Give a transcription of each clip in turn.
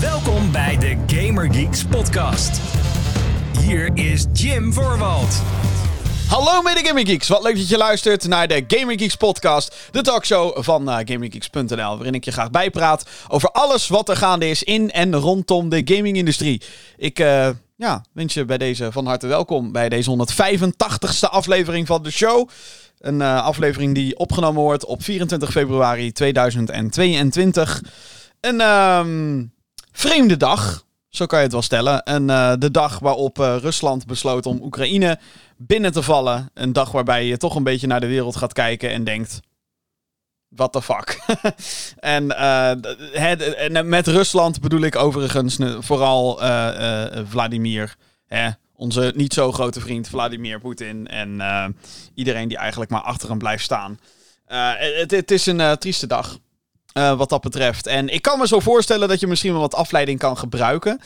Welkom bij de Gamer Geeks podcast. Hier is Jim Voorwald. Hallo mede Gaming Geeks, wat leuk dat je luistert naar de Gaming Geeks podcast, de talkshow van uh, GamingGeeks.nl, waarin ik je graag bijpraat over alles wat er gaande is in en rondom de gamingindustrie. Ik uh, ja, wens je bij deze van harte welkom bij deze 185ste aflevering van de show. Een uh, aflevering die opgenomen wordt op 24 februari 2022. Een um, vreemde dag, zo kan je het wel stellen. En uh, de dag waarop uh, Rusland besloot om Oekraïne binnen te vallen. Een dag waarbij je toch een beetje naar de wereld gaat kijken en denkt... What the fuck? en, het, en met Rusland bedoel ik overigens vooral Vladimir. Hè? Onze niet zo grote vriend Vladimir Poetin. En iedereen die eigenlijk maar achter hem blijft staan. Het, het, is een trieste dag. Uh, wat dat betreft. En ik kan me zo voorstellen dat je misschien wel wat afleiding kan gebruiken.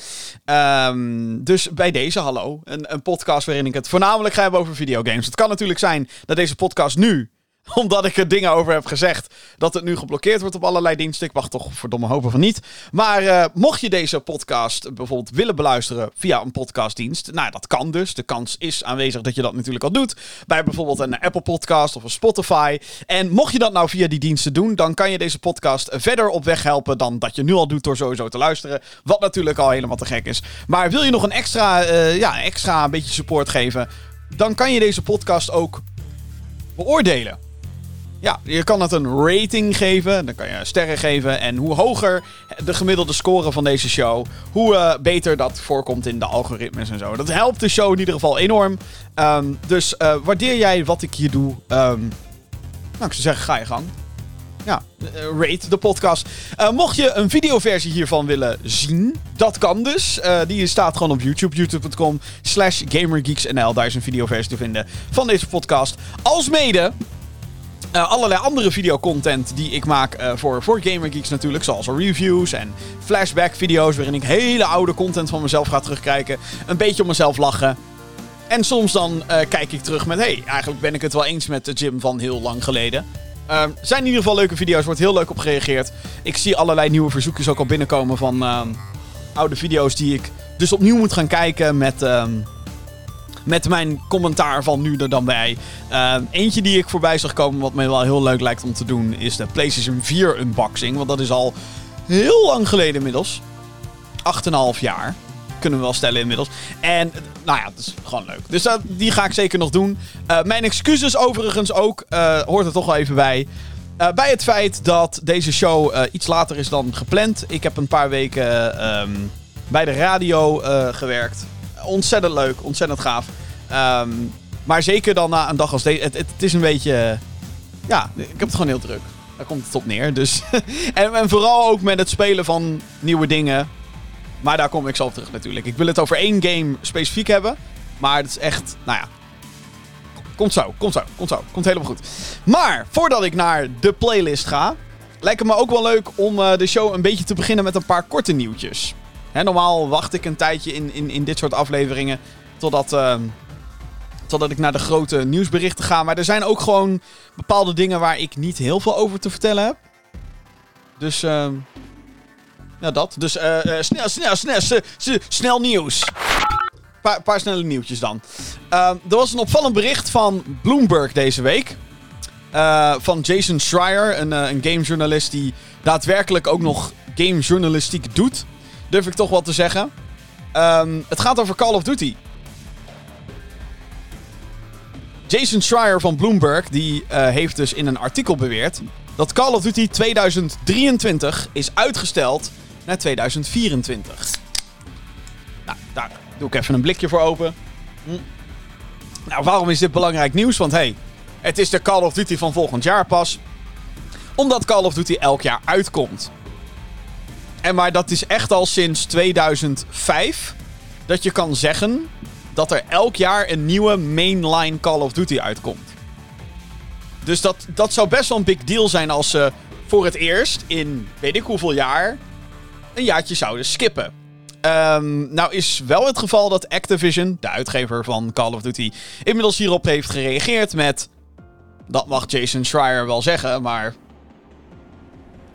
Um, dus bij deze, hallo. Een, een podcast waarin ik het voornamelijk ga hebben over videogames. Het kan natuurlijk zijn dat deze podcast nu omdat ik er dingen over heb gezegd. Dat het nu geblokkeerd wordt op allerlei diensten. Ik wacht toch verdomme hopen van niet. Maar uh, mocht je deze podcast bijvoorbeeld willen beluisteren via een podcastdienst. Nou, dat kan dus. De kans is aanwezig dat je dat natuurlijk al doet. Bij bijvoorbeeld een Apple podcast of een Spotify. En mocht je dat nou via die diensten doen. Dan kan je deze podcast verder op weg helpen dan dat je nu al doet door sowieso te luisteren. Wat natuurlijk al helemaal te gek is. Maar wil je nog een extra, uh, ja, extra beetje support geven. Dan kan je deze podcast ook beoordelen. Ja, je kan het een rating geven. Dan kan je sterren geven. En hoe hoger de gemiddelde score van deze show, hoe uh, beter dat voorkomt in de algoritmes en zo. Dat helpt de show in ieder geval enorm. Um, dus uh, waardeer jij wat ik hier doe? Um, nou, ik zou zeggen, ga je gang. Ja, uh, rate de podcast. mocht je een videoversie hiervan willen zien, dat kan dus. die staat gewoon op YouTube, youtube.com slash gamergeeksnl. Daar is een videoversie te vinden van deze podcast. Alsmede uh, allerlei andere videocontent die ik maak uh, voor, voor Gamer Geeks natuurlijk. Zoals reviews en flashback video's waarin ik hele oude content van mezelf ga terugkijken. Een beetje om mezelf lachen. En soms dan uh, kijk ik terug met, hey, eigenlijk ben ik het wel eens met de gym van heel lang geleden. zijn in ieder geval leuke video's, wordt heel leuk op gereageerd. Ik zie allerlei nieuwe verzoekjes ook al binnenkomen van oude video's die ik dus opnieuw moet gaan kijken met... Ehm, met mijn commentaar van nu er dan bij. Uh, eentje die ik voorbij zag komen, wat me wel heel leuk lijkt om te doen, is de PlayStation 4 unboxing. Want dat is al heel lang geleden inmiddels. 8,5 jaar. Kunnen we wel stellen inmiddels. En nou ja, dat is gewoon leuk. Dus uh, die ga ik zeker nog doen. Uh, mijn excuses overigens ook. Uh, hoort er toch wel even bij. bij het feit dat deze show iets later is dan gepland. Ik heb een paar weken um, bij de radio gewerkt ontzettend leuk, ontzettend gaaf. Um, maar zeker dan na een dag als deze. Het, het, is een beetje. Ja, ik heb het gewoon heel druk. Daar komt het op neer. Dus en, en, vooral ook met het spelen van nieuwe dingen. Maar daar kom ik op terug natuurlijk. Ik wil het over één game specifiek hebben. Maar het is echt. Nou ja. Komt zo, komt zo, komt zo. Komt helemaal goed. Maar voordat ik naar de playlist ga. Lijkt het me ook wel leuk om uh, de show een beetje te beginnen met een paar korte nieuwtjes. Normaal wacht ik een tijdje in, in, in dit soort afleveringen totdat, uh, totdat ik naar de grote nieuwsberichten ga. Maar er zijn ook gewoon bepaalde dingen waar ik niet heel veel over te vertellen heb. Dus, uh, dat. Dus uh, snel, snel, snel, snel, nieuws. Paar, paar, snelle nieuwtjes dan. Ehm, er was een opvallend bericht van Bloomberg deze week. Uh, van Jason Schreier, een, een gamejournalist die daadwerkelijk ook nog gamejournalistiek doet durf ik toch wel te zeggen. Um, het gaat over Call of Duty. Jason Schreier van Bloomberg die, uh, heeft dus in een artikel beweerd dat Call of Duty 2023 is uitgesteld naar 2024. Nou, daar doe ik even een blikje voor open. Hm. Nou, waarom is dit belangrijk nieuws? Want hey, het is de Call of Duty van volgend jaar pas. Omdat Call of Duty elk jaar uitkomt. En maar dat is echt al sinds 2005 dat je kan zeggen dat er elk jaar een nieuwe mainline Call of Duty uitkomt. Dus dat, dat zou best wel een big deal zijn als ze voor het eerst in weet ik hoeveel jaar een jaartje zouden skippen. Um, nou is wel het geval dat Activision, de uitgever van Call of Duty, inmiddels hierop heeft gereageerd met... Dat mag Jason Schreier wel zeggen, maar...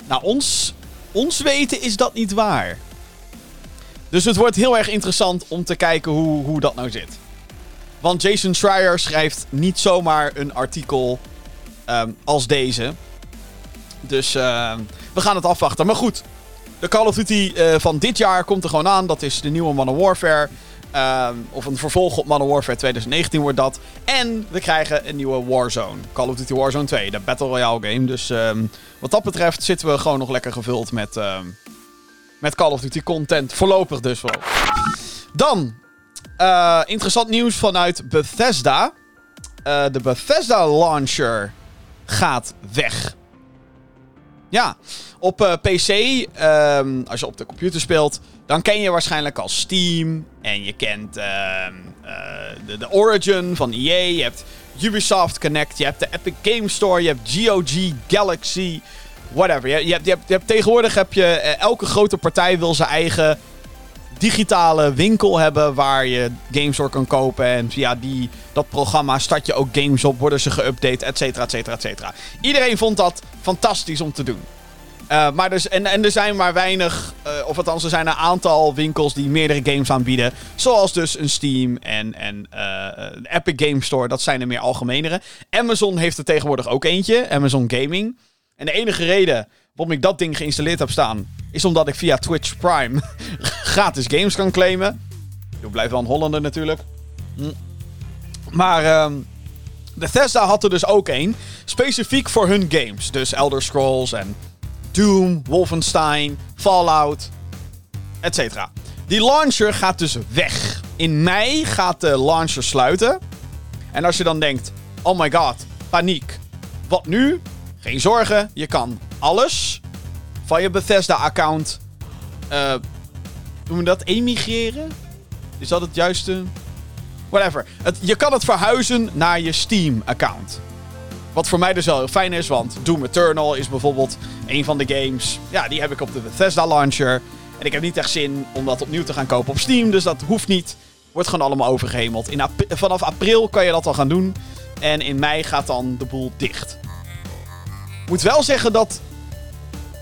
Nou, ons ons weten is dat niet waar. Dus het wordt heel erg interessant om te kijken hoe, hoe dat nou zit. Want Jason Schreier schrijft niet zomaar een artikel ehm, als deze. Dus ehm, we gaan het afwachten. Maar goed, de Call of Duty eh, van dit jaar komt er gewoon aan. Dat is de nieuwe Modern Warfare. Ehm, of een vervolg op Modern Warfare 2019 wordt dat. En we krijgen een nieuwe Warzone. Call of Duty Warzone 2, de Battle Royale game. Dus ehm, wat dat betreft zitten we gewoon nog lekker gevuld met, ehm, met Call of Duty content. Voorlopig dus wel. Dan, eh, interessant nieuws vanuit Bethesda. Eh, de Bethesda Launcher gaat weg. Ja, op eh, PC, als je op de computer speelt, dan ken je waarschijnlijk al Steam. En je kent eh, de, de Origin van EA. Je hebt Ubisoft Connect. Je hebt de Epic Game Store. Je hebt GOG, Galaxy, whatever. Je hebt, tegenwoordig heb je, eh, elke grote partij wil zijn eigen digitale winkel hebben waar je games door kan kopen. En via die, dat programma start je ook games op, worden ze geüpdate, et cetera, et cetera, et cetera. Iedereen vond dat fantastisch om te doen. Uh, maar dus, en, en er zijn maar weinig, uh, of althans er zijn een aantal winkels die meerdere games aanbieden. Zoals dus een Steam en, en uh, Epic Game Store, dat zijn de meer algemenere. Amazon heeft er tegenwoordig ook eentje, Amazon Gaming. En de enige reden waarom ik dat ding geïnstalleerd heb staan, is omdat ik via Twitch Prime gratis games kan claimen. Ik blijf wel een Hollander natuurlijk. Hm. Maar um, Bethesda had er dus ook één, specifiek voor hun games. Dus Elder Scrolls en Doom, Wolfenstein, Fallout, etc. Die launcher gaat dus weg. In mei gaat de launcher sluiten. En als je dan denkt, oh my god, paniek. Wat nu? Geen zorgen, je kan alles van je Bethesda-account... Uh, doen we dat? Emigreren? Is dat het juiste? Whatever. Je kan het verhuizen naar je Steam-account. Wat voor mij dus wel heel fijn is, want Doom Eternal is bijvoorbeeld een van de games. Ja, die heb ik op de Bethesda launcher. En ik heb niet echt zin om dat opnieuw te gaan kopen op Steam, dus dat hoeft niet. Wordt gewoon allemaal overgehemeld. In vanaf april kan je dat al gaan doen. En in mei gaat dan de boel dicht. Moet wel zeggen dat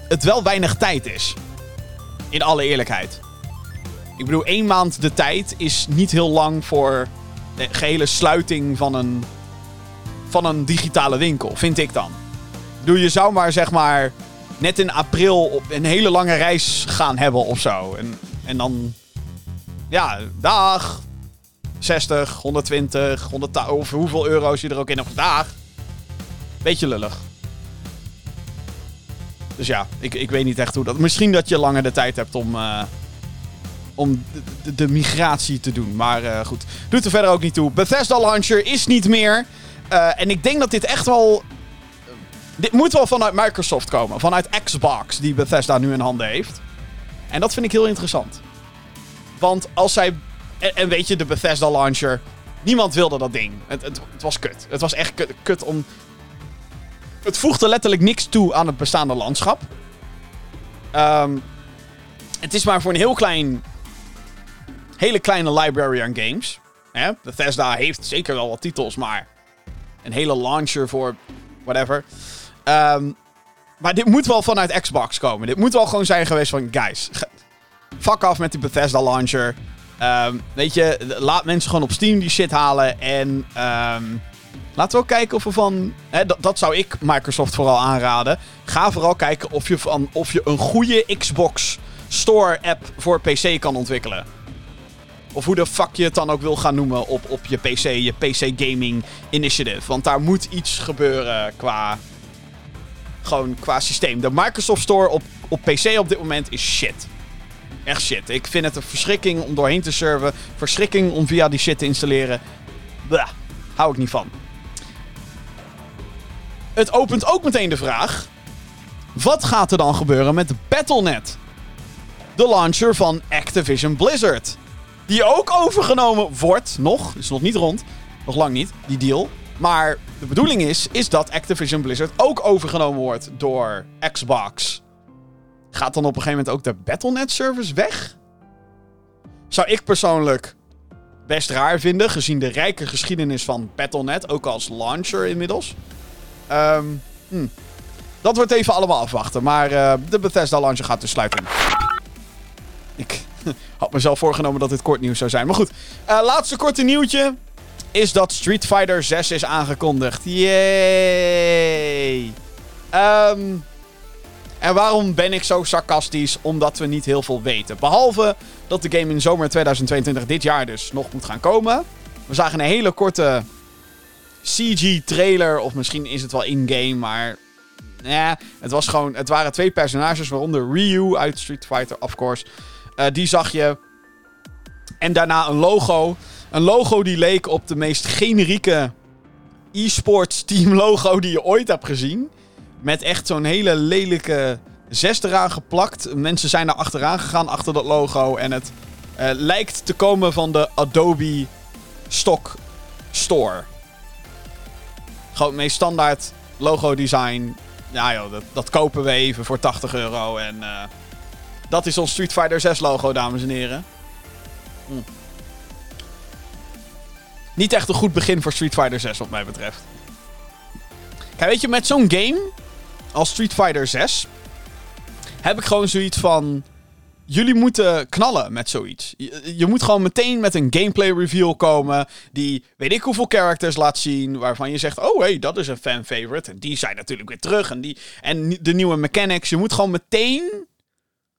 het wel weinig tijd is. In alle eerlijkheid. Ik bedoel, één maand de tijd is niet heel lang voor de gehele sluiting van een van een digitale winkel, vind ik dan. Doe je zou maar zeg maar net in april op een hele lange reis gaan hebben of zo. En, en dan, ja, dag. 60, 120, 100, of hoeveel euro's je er ook in hebt. Dag. Beetje lullig. Dus ja, ik, ik weet niet echt hoe dat... Misschien dat je langer de tijd hebt om... Uh, om de, de, migratie te doen. Maar uh, goed, doet er verder ook niet toe. Bethesda Launcher is niet meer. Uh, en ik denk dat dit echt wel. Dit moet wel vanuit Microsoft komen. Vanuit Xbox, die Bethesda nu in handen heeft. En dat vind ik heel interessant. Want als zij. En, weet je, de Bethesda launcher. Niemand wilde dat ding. Het, het, was kut. Het was echt kut, om. Het voegde letterlijk niks toe aan het bestaande landschap. Um, het is maar voor een heel klein. Hele kleine library aan games. Bethesda heeft zeker wel wat titels, maar een hele launcher voor whatever. Um, maar dit moet wel vanuit Xbox komen. Dit moet wel gewoon zijn geweest van... Guys, fuck af met die Bethesda launcher. Um, weet je, laat mensen gewoon op Steam die shit halen. En um, laten we ook kijken of we van... Hè, dat, dat zou ik Microsoft vooral aanraden. Ga vooral kijken of je, van, of je een goede Xbox Store app voor PC kan ontwikkelen. Of hoe de fuck je het dan ook wil gaan noemen op, op je PC, je PC Gaming Initiative. Want daar moet iets gebeuren qua. Gewoon qua systeem. De Microsoft Store op, op PC op dit moment is shit. Echt shit. Ik vind het een verschrikking om doorheen te serven. Verschrikking om via die shit te installeren. Blah, hou ik niet van. Het opent ook meteen de vraag: wat gaat er dan gebeuren met Battle.net? De launcher van Activision Blizzard. Die ook overgenomen wordt, nog, is nog niet rond, nog lang niet, die deal. Maar de bedoeling is, is dat Activision Blizzard ook overgenomen wordt door Xbox. Gaat dan op een gegeven moment ook de Battle.net service weg? Zou ik persoonlijk best raar vinden, gezien de rijke geschiedenis van Battle.net, ook als launcher inmiddels. Um, hm. Dat wordt even allemaal afwachten, maar uh, de Bethesda launcher gaat dus sluiten. Had mezelf voorgenomen dat dit kort nieuws zou zijn. Maar goed, uh, laatste korte nieuwtje is dat Street Fighter 6 is aangekondigd. Yay! Um, en waarom ben ik zo sarcastisch? Omdat we niet heel veel weten. Behalve dat de game in zomer 2022 dit jaar dus nog moet gaan komen. We zagen een hele korte CG-trailer. Of misschien is het wel in-game, maar... Nee, het, was gewoon, het waren twee personages, waaronder Ryu uit Street Fighter, of course. Uh, die zag je. En daarna een logo. Een logo die leek op de meest generieke e-sports team logo die je ooit hebt gezien. Met echt zo'n hele lelijke zes eraan geplakt. Mensen zijn er achteraan gegaan achter dat logo. En het uh, lijkt te komen van de Adobe Stock Store. Gewoon het meest standaard logo design. Ja joh, dat, dat kopen we even voor 80 euro. En uh, dat is ons Street Fighter 6 logo, dames en heren. Hm. Niet echt een goed begin voor Street Fighter 6, wat mij betreft. Kijk, weet je, met zo'n game als Street Fighter 6 heb ik gewoon zoiets van. Jullie moeten knallen met zoiets. Je, moet gewoon meteen met een gameplay reveal komen. Die weet ik hoeveel characters laat zien. Waarvan je zegt: Oh hé, hey, dat is een fan favorite. En die zijn natuurlijk weer terug. En, die, en de nieuwe mechanics. Je moet gewoon meteen.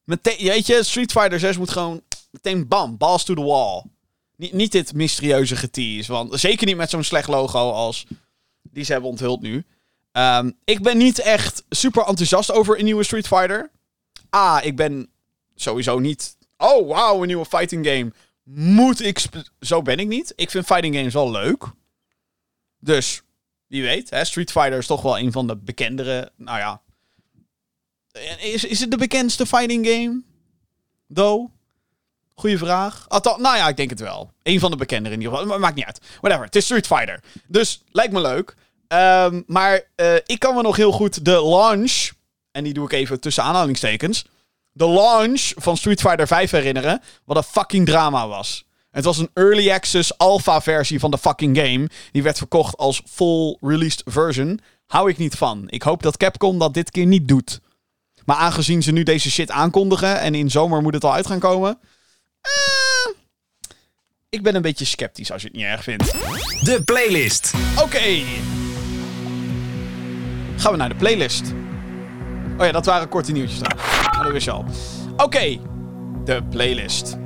Meteen weet je, Street Fighter 6 moet gewoon meteen bam, balls to the wall. Niet, niet dit mysterieuze getease. Want zeker niet met zo'n slecht logo als die ze hebben onthuld nu. Um, ik ben niet echt super enthousiast over een nieuwe Street Fighter. A, ik ben sowieso niet. Oh, wauw, een nieuwe fighting game. Moet ik. Zo ben ik niet. Ik vind fighting games wel leuk. Dus, wie weet. Hè, Street Fighter is toch wel een van de bekendere. Nou ja. Is, is het de bekendste fighting game? Though? Goeie vraag. Althans, nou ja, ik denk het wel. Een van de bekendere in ieder geval. Maakt niet uit. Whatever. Het is Street Fighter. Dus lijkt me leuk. Um, maar uh, ik kan me nog heel goed de launch. En die doe ik even tussen aanhalingstekens. De launch van Street Fighter 5 herinneren. Wat een fucking drama was. Het was een early access alpha versie van de fucking game. Die werd verkocht als full released version. Hou ik niet van. Ik hoop dat Capcom dat dit keer niet doet. Maar aangezien ze nu deze shit aankondigen. En in zomer moet het al uit gaan komen. Uh, ik ben een beetje sceptisch als je het niet erg vindt. De playlist. Oké. Okay. Gaan we naar de playlist. Oh ja, dat waren korte nieuwtjes dan. Dat wist je al. Oké, de playlist.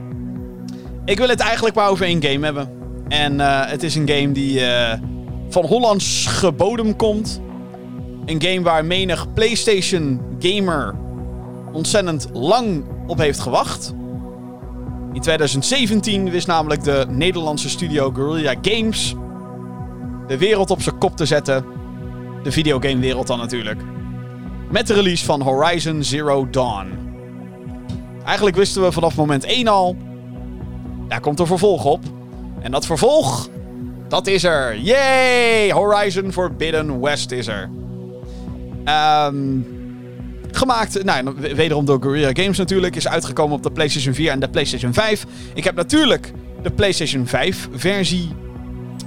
Ik wil het eigenlijk maar over één game hebben. En uh, het is een game die uh, van Hollands gebodem komt. Een game waar menig PlayStation gamer ontzettend lang op heeft gewacht. In 2017 wist namelijk de Nederlandse studio Guerrilla Games de wereld op zijn kop te zetten de videogamewereld dan natuurlijk. Met de release van Horizon Zero Dawn. Eigenlijk wisten we vanaf moment 1 al. Daar komt een vervolg op. En dat vervolg, dat is er. Yay! Horizon Forbidden West is er. Um, gemaakt, nou, wederom door Guerrilla Games natuurlijk. Is uitgekomen op de PlayStation 4 en de PlayStation 5. Ik heb natuurlijk de PlayStation 5 versie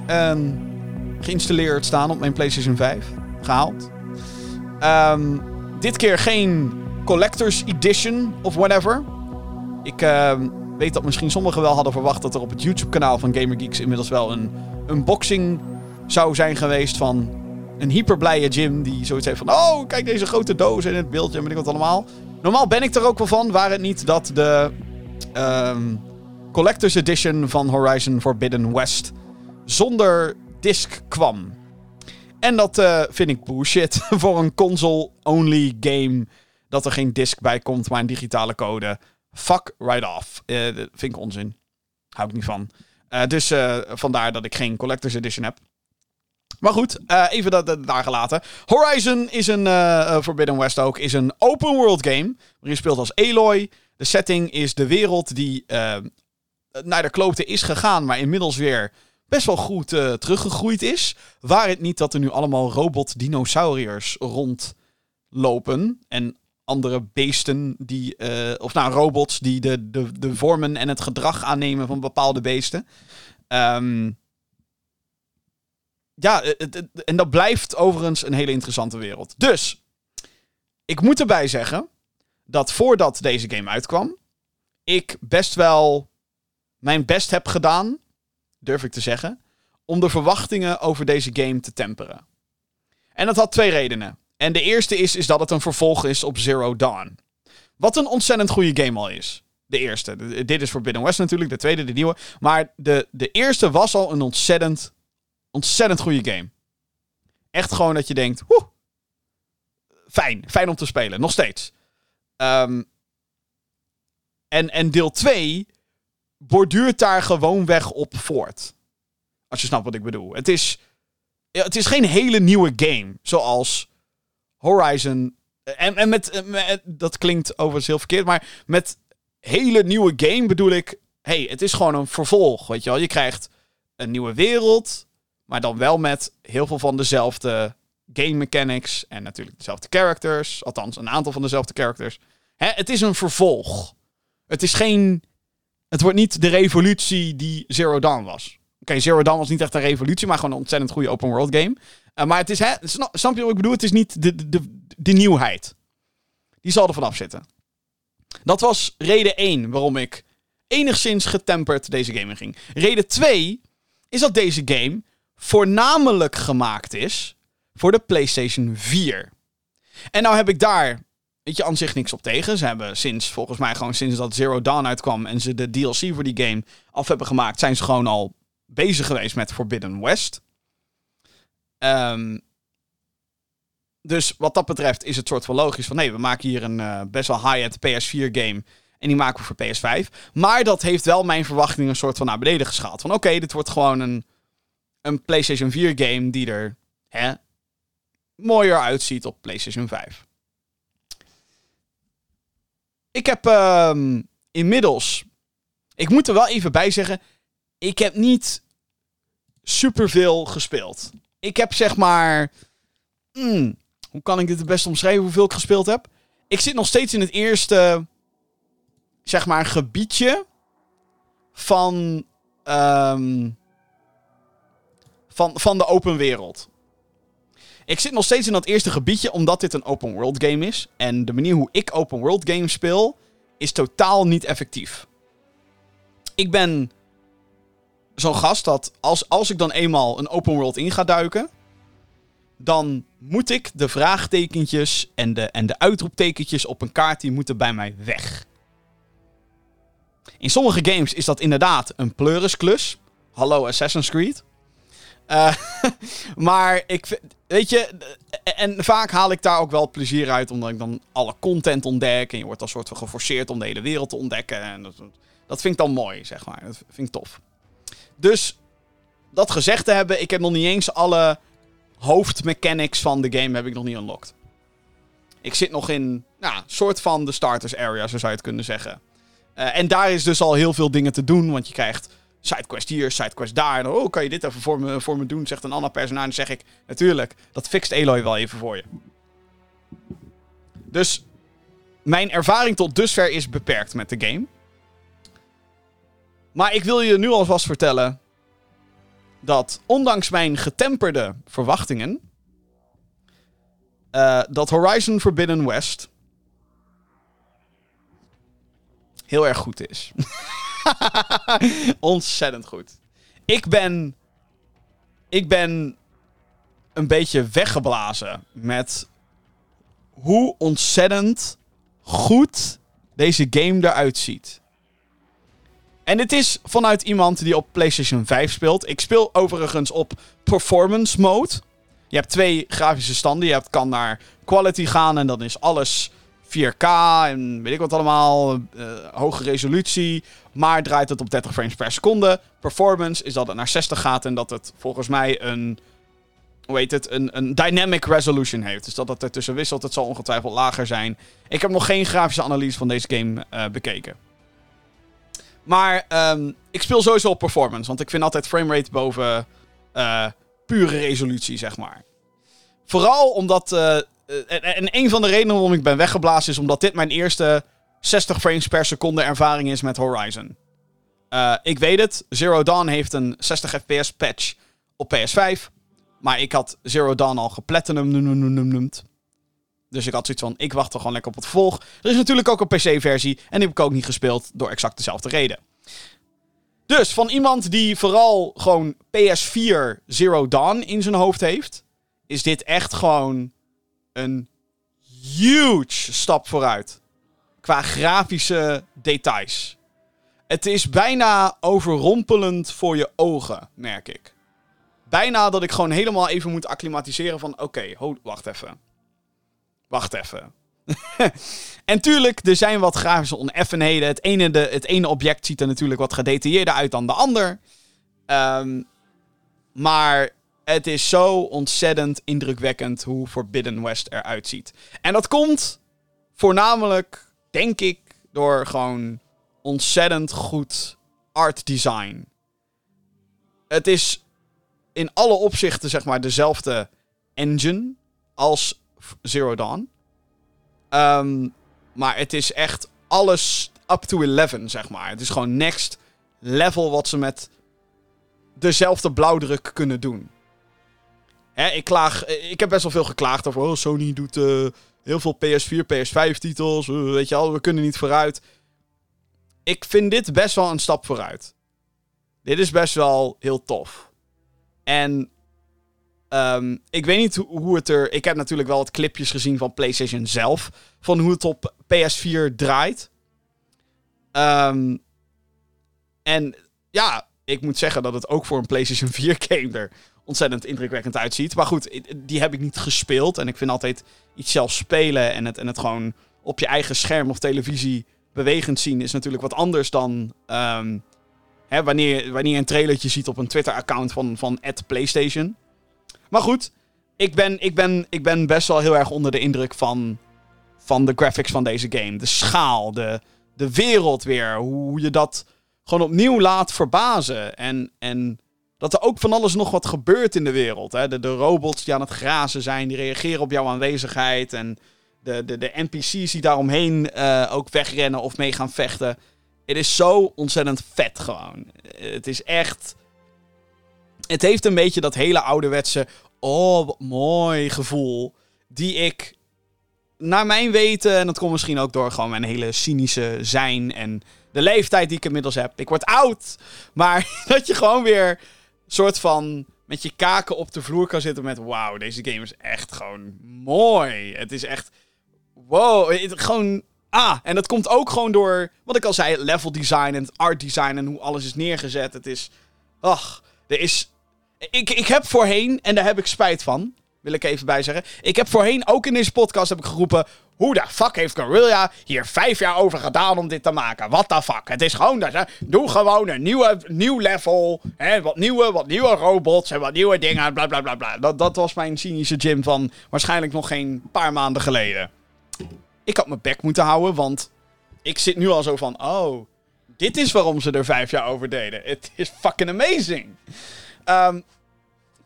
um, geïnstalleerd staan op mijn PlayStation 5 gehaald. Um, dit keer geen Collector's Edition of whatever. Ik weet dat misschien sommigen wel hadden verwacht dat er op het YouTube-kanaal van GamerGeeks inmiddels wel een unboxing zou zijn geweest van een hyperblije Jim die zoiets heeft van... Oh, kijk deze grote doos en het beeldje en weet ik wat allemaal. Normaal ben ik er ook wel van, waar het niet dat de um, Collector's Edition van Horizon Forbidden West zonder disc kwam. En dat uh, vind ik bullshit voor een console-only game. Dat er geen disc bij komt, maar een digitale code. Fuck right off. Uh, dat vind ik onzin. Hou ik niet van. Uh, dus vandaar dat ik geen Collector's Edition heb. Maar goed, even dat, daar gelaten. Horizon is een, Forbidden West ook, is een open world game. Waarin je speelt als Aloy. De setting is de wereld die naar de kloten is gegaan, maar inmiddels weer best wel goed uh, teruggegroeid is. Waar het niet dat er nu allemaal robot-dinosauriërs rondlopen. En andere beesten die. Uh, of nou, robots die de, de, de vormen en het gedrag aannemen van bepaalde beesten. Um, ja, het, het, en dat blijft overigens een hele interessante wereld. Dus, ik moet erbij zeggen dat voordat deze game uitkwam, ik best wel mijn best heb gedaan, durf ik te zeggen, om de verwachtingen over deze game te temperen. En dat had twee redenen. En de eerste is, is dat het een vervolg is op Zero Dawn. Wat een ontzettend goede game al is. De eerste. Dit is Forbidden West natuurlijk, de tweede, de nieuwe. Maar de, de eerste was al een ontzettend, ontzettend goede game. Echt gewoon dat je denkt, fijn, fijn om te spelen, nog steeds. Ehm, en, en deel 2 borduurt daar gewoon weg op voort. Als je snapt wat ik bedoel. Het is, het is geen hele nieuwe game, zoals Horizon. En, en met, met- dat klinkt overigens heel verkeerd, maar met hele nieuwe game bedoel ik, hey, het is gewoon een vervolg, weet je wel. Je krijgt een nieuwe wereld, maar dan wel met heel veel van dezelfde game mechanics en natuurlijk dezelfde characters, althans een aantal van dezelfde characters. Hè, het is een vervolg. Het is geen, het wordt niet de revolutie die Zero Dawn was. Oké, Zero Dawn was niet echt een revolutie, maar gewoon een ontzettend goede open world game. Uh, maar het is, hè, snap, je wat ik bedoel? Het is niet de, de, de, nieuwheid. Die zal er vanaf zitten. Dat was reden 1 waarom ik enigszins getemperd deze game in ging. Reden 2 is dat deze game voornamelijk gemaakt is voor de PlayStation 4. En nou heb ik daar, weet je, aan zich niks op tegen. Ze hebben sinds, volgens mij gewoon sinds dat Zero Dawn uitkwam en ze de DLC voor die game af hebben gemaakt, zijn ze gewoon al bezig geweest met Forbidden West. Ehm, dus wat dat betreft is het soort van logisch van... nee, we maken hier een eh, best wel high-end PS4 game... en die maken we voor PS5. Maar dat heeft wel mijn verwachtingen een soort van naar beneden geschaald. Van oké, dit wordt gewoon een, een PlayStation 4 game... die er hè, mooier uitziet op PlayStation 5. Ik heb ehm, inmiddels... Ik moet er wel even bij zeggen... ik heb niet superveel gespeeld. Ik heb zeg maar... hmm, hoe kan ik dit het best omschrijven hoeveel ik gespeeld heb? Ik zit nog steeds in het eerste, zeg maar, gebiedje van, ehm, van, van de open wereld. Ik zit nog steeds in dat eerste gebiedje, omdat dit een open world game is. En de manier hoe ik open world games speel, is totaal niet effectief. Ik ben zo'n gast dat als, als ik dan eenmaal een open world in ga duiken, dan moet ik de vraagtekentjes en de, en de uitroeptekentjes op een kaart, die moeten bij mij weg. In sommige games is dat inderdaad een pleurisklus. Hallo Assassin's Creed. Eh, maar ik vind- weet je, en vaak haal ik daar ook wel plezier uit, omdat ik dan alle content ontdek. En je wordt als soort van geforceerd om de hele wereld te ontdekken. En dat, dat vind ik dan mooi, zeg maar. Dat vind ik tof. Dus, dat gezegd te hebben, ik heb nog niet eens alle hoofdmechanics van de game heb ik nog niet unlocked. Ik zit nog in, nou, soort van de starters area, zo zou je het kunnen zeggen. Eh, en daar is dus al heel veel dingen te doen, want je krijgt sidequest hier, sidequest daar. En oh, kan je dit even voor me, voor me doen, zegt een ander personage. Zeg ik, natuurlijk, dat fixt Eloy wel even voor je. Dus, mijn ervaring tot dusver is beperkt met de game. Maar ik wil je nu alvast vertellen dat ondanks mijn getemperde verwachtingen, eh, dat Horizon Forbidden West heel erg goed is. Ontzettend goed. Ik ben, ik ben een beetje weggeblazen met hoe ontzettend goed deze game eruit ziet. En dit is vanuit iemand die op PlayStation 5 speelt. Ik speel overigens op performance mode. Je hebt twee grafische standen. Je hebt, kan naar quality gaan en dan is alles 4K en weet ik wat allemaal. eh, hoge resolutie. Maar draait het op 30 frames per seconde. Performance is dat het naar 60 gaat en dat het volgens mij een. Hoe heet het? Een, een dynamic resolution heeft. Dus dat het ertussen wisselt. Het zal ongetwijfeld lager zijn. Ik heb nog geen grafische analyse van deze game eh, bekeken. Maar ehm, ik speel sowieso op performance. Want ik vind altijd framerate boven eh, pure resolutie, zeg maar. Vooral omdat. En, en een van de redenen waarom ik ben weggeblazen is omdat dit mijn eerste 60 frames per seconde ervaring is met Horizon. Eh, ik weet het, Zero Dawn heeft een 60 fps patch op PS5. Maar ik had Zero Dawn al geplatinum noemd. Dus ik had zoiets van, ik wacht toch gewoon lekker op het vervolg. Er is natuurlijk ook een PC-versie en die heb ik ook niet gespeeld door exact dezelfde reden. Dus van iemand die vooral gewoon PS4 Zero Dawn in zijn hoofd heeft, is dit echt gewoon een huge stap vooruit. Qua grafische details. Het is bijna overrompelend voor je ogen, merk ik. Bijna dat ik gewoon helemaal even moet acclimatiseren van... Oké, wacht even. Wacht even. en tuurlijk, er zijn wat grafische oneffenheden. Het ene, de, het ene object ziet er natuurlijk wat gedetailleerder uit dan de ander. Um, maar het is zo ontzettend indrukwekkend hoe Forbidden West eruit ziet. En dat komt voornamelijk, denk ik, door gewoon ontzettend goed art design. Het is in alle opzichten, zeg maar, dezelfde engine als Zero Dawn. Ehm, maar het is echt alles up to 11, zeg maar. Het is gewoon next level wat ze met dezelfde blauwdruk kunnen doen. Ik, klaag, ik heb best wel veel geklaagd over... Oh, Sony doet uh, heel veel PS4, PS5 titels. Uh, weet je al, we kunnen niet vooruit. Ik vind dit best wel een stap vooruit. Dit is best wel heel tof. En um, ik weet niet hoe, hoe, het er... Ik heb natuurlijk wel wat clipjes gezien van PlayStation zelf. Van hoe het op PS4 draait. Um, en ja, ik moet zeggen dat het ook voor een PlayStation 4 game er ontzettend indrukwekkend uitziet. Maar goed, die heb ik niet gespeeld. En ik vind altijd iets zelf spelen en het, en het gewoon op je eigen scherm of televisie bewegend zien is natuurlijk wat anders dan um, hè, wanneer, wanneer je een trailertje ziet op een Twitter-account van, van PlayStation. Maar goed, ik ben, ik, ben, ik ben best wel heel erg onder de indruk van, van de graphics van deze game. De schaal, de, de wereld weer. Hoe je dat gewoon opnieuw laat verbazen. En, en dat er ook van alles nog wat gebeurt in de wereld. Hè? De, robots die aan het grazen zijn, die reageren op jouw aanwezigheid. En de, de, de NPC's die daaromheen uh, ook wegrennen of mee gaan vechten. Het is zo ontzettend vet gewoon. Het is echt. Het heeft een beetje dat hele ouderwetse. Oh, wat mooi gevoel. Die ik. Naar mijn weten, en dat komt misschien ook door gewoon mijn hele cynische zijn en de leeftijd die ik inmiddels heb. Ik word oud. Maar dat je gewoon weer soort van met je kaken op de vloer kan zitten met... Wauw, deze game is echt gewoon mooi. Het is echt... Wow, gewoon... Ah, en dat komt ook gewoon door, wat ik al zei, level design en art design en hoe alles is neergezet. Het is... Ach, er is... Ik, ik heb voorheen, en daar heb ik spijt van, wil ik even bij zeggen. Ik heb voorheen ook in deze podcast heb ik geroepen... Hoe de fuck heeft Guerrilla hier vijf jaar over gedaan om dit te maken? What the fuck? Het is gewoon dat, hè? Doe gewoon een nieuwe, nieuw level. Hè? Wat, nieuwe, wat nieuwe robots en wat nieuwe dingen. Bla bla bla bla. Dat, dat was mijn cynische gym van waarschijnlijk nog geen paar maanden geleden. Ik had mijn bek moeten houden, want ik zit nu al zo van... Oh, dit is waarom ze er vijf jaar over deden. Het is fucking amazing. Um,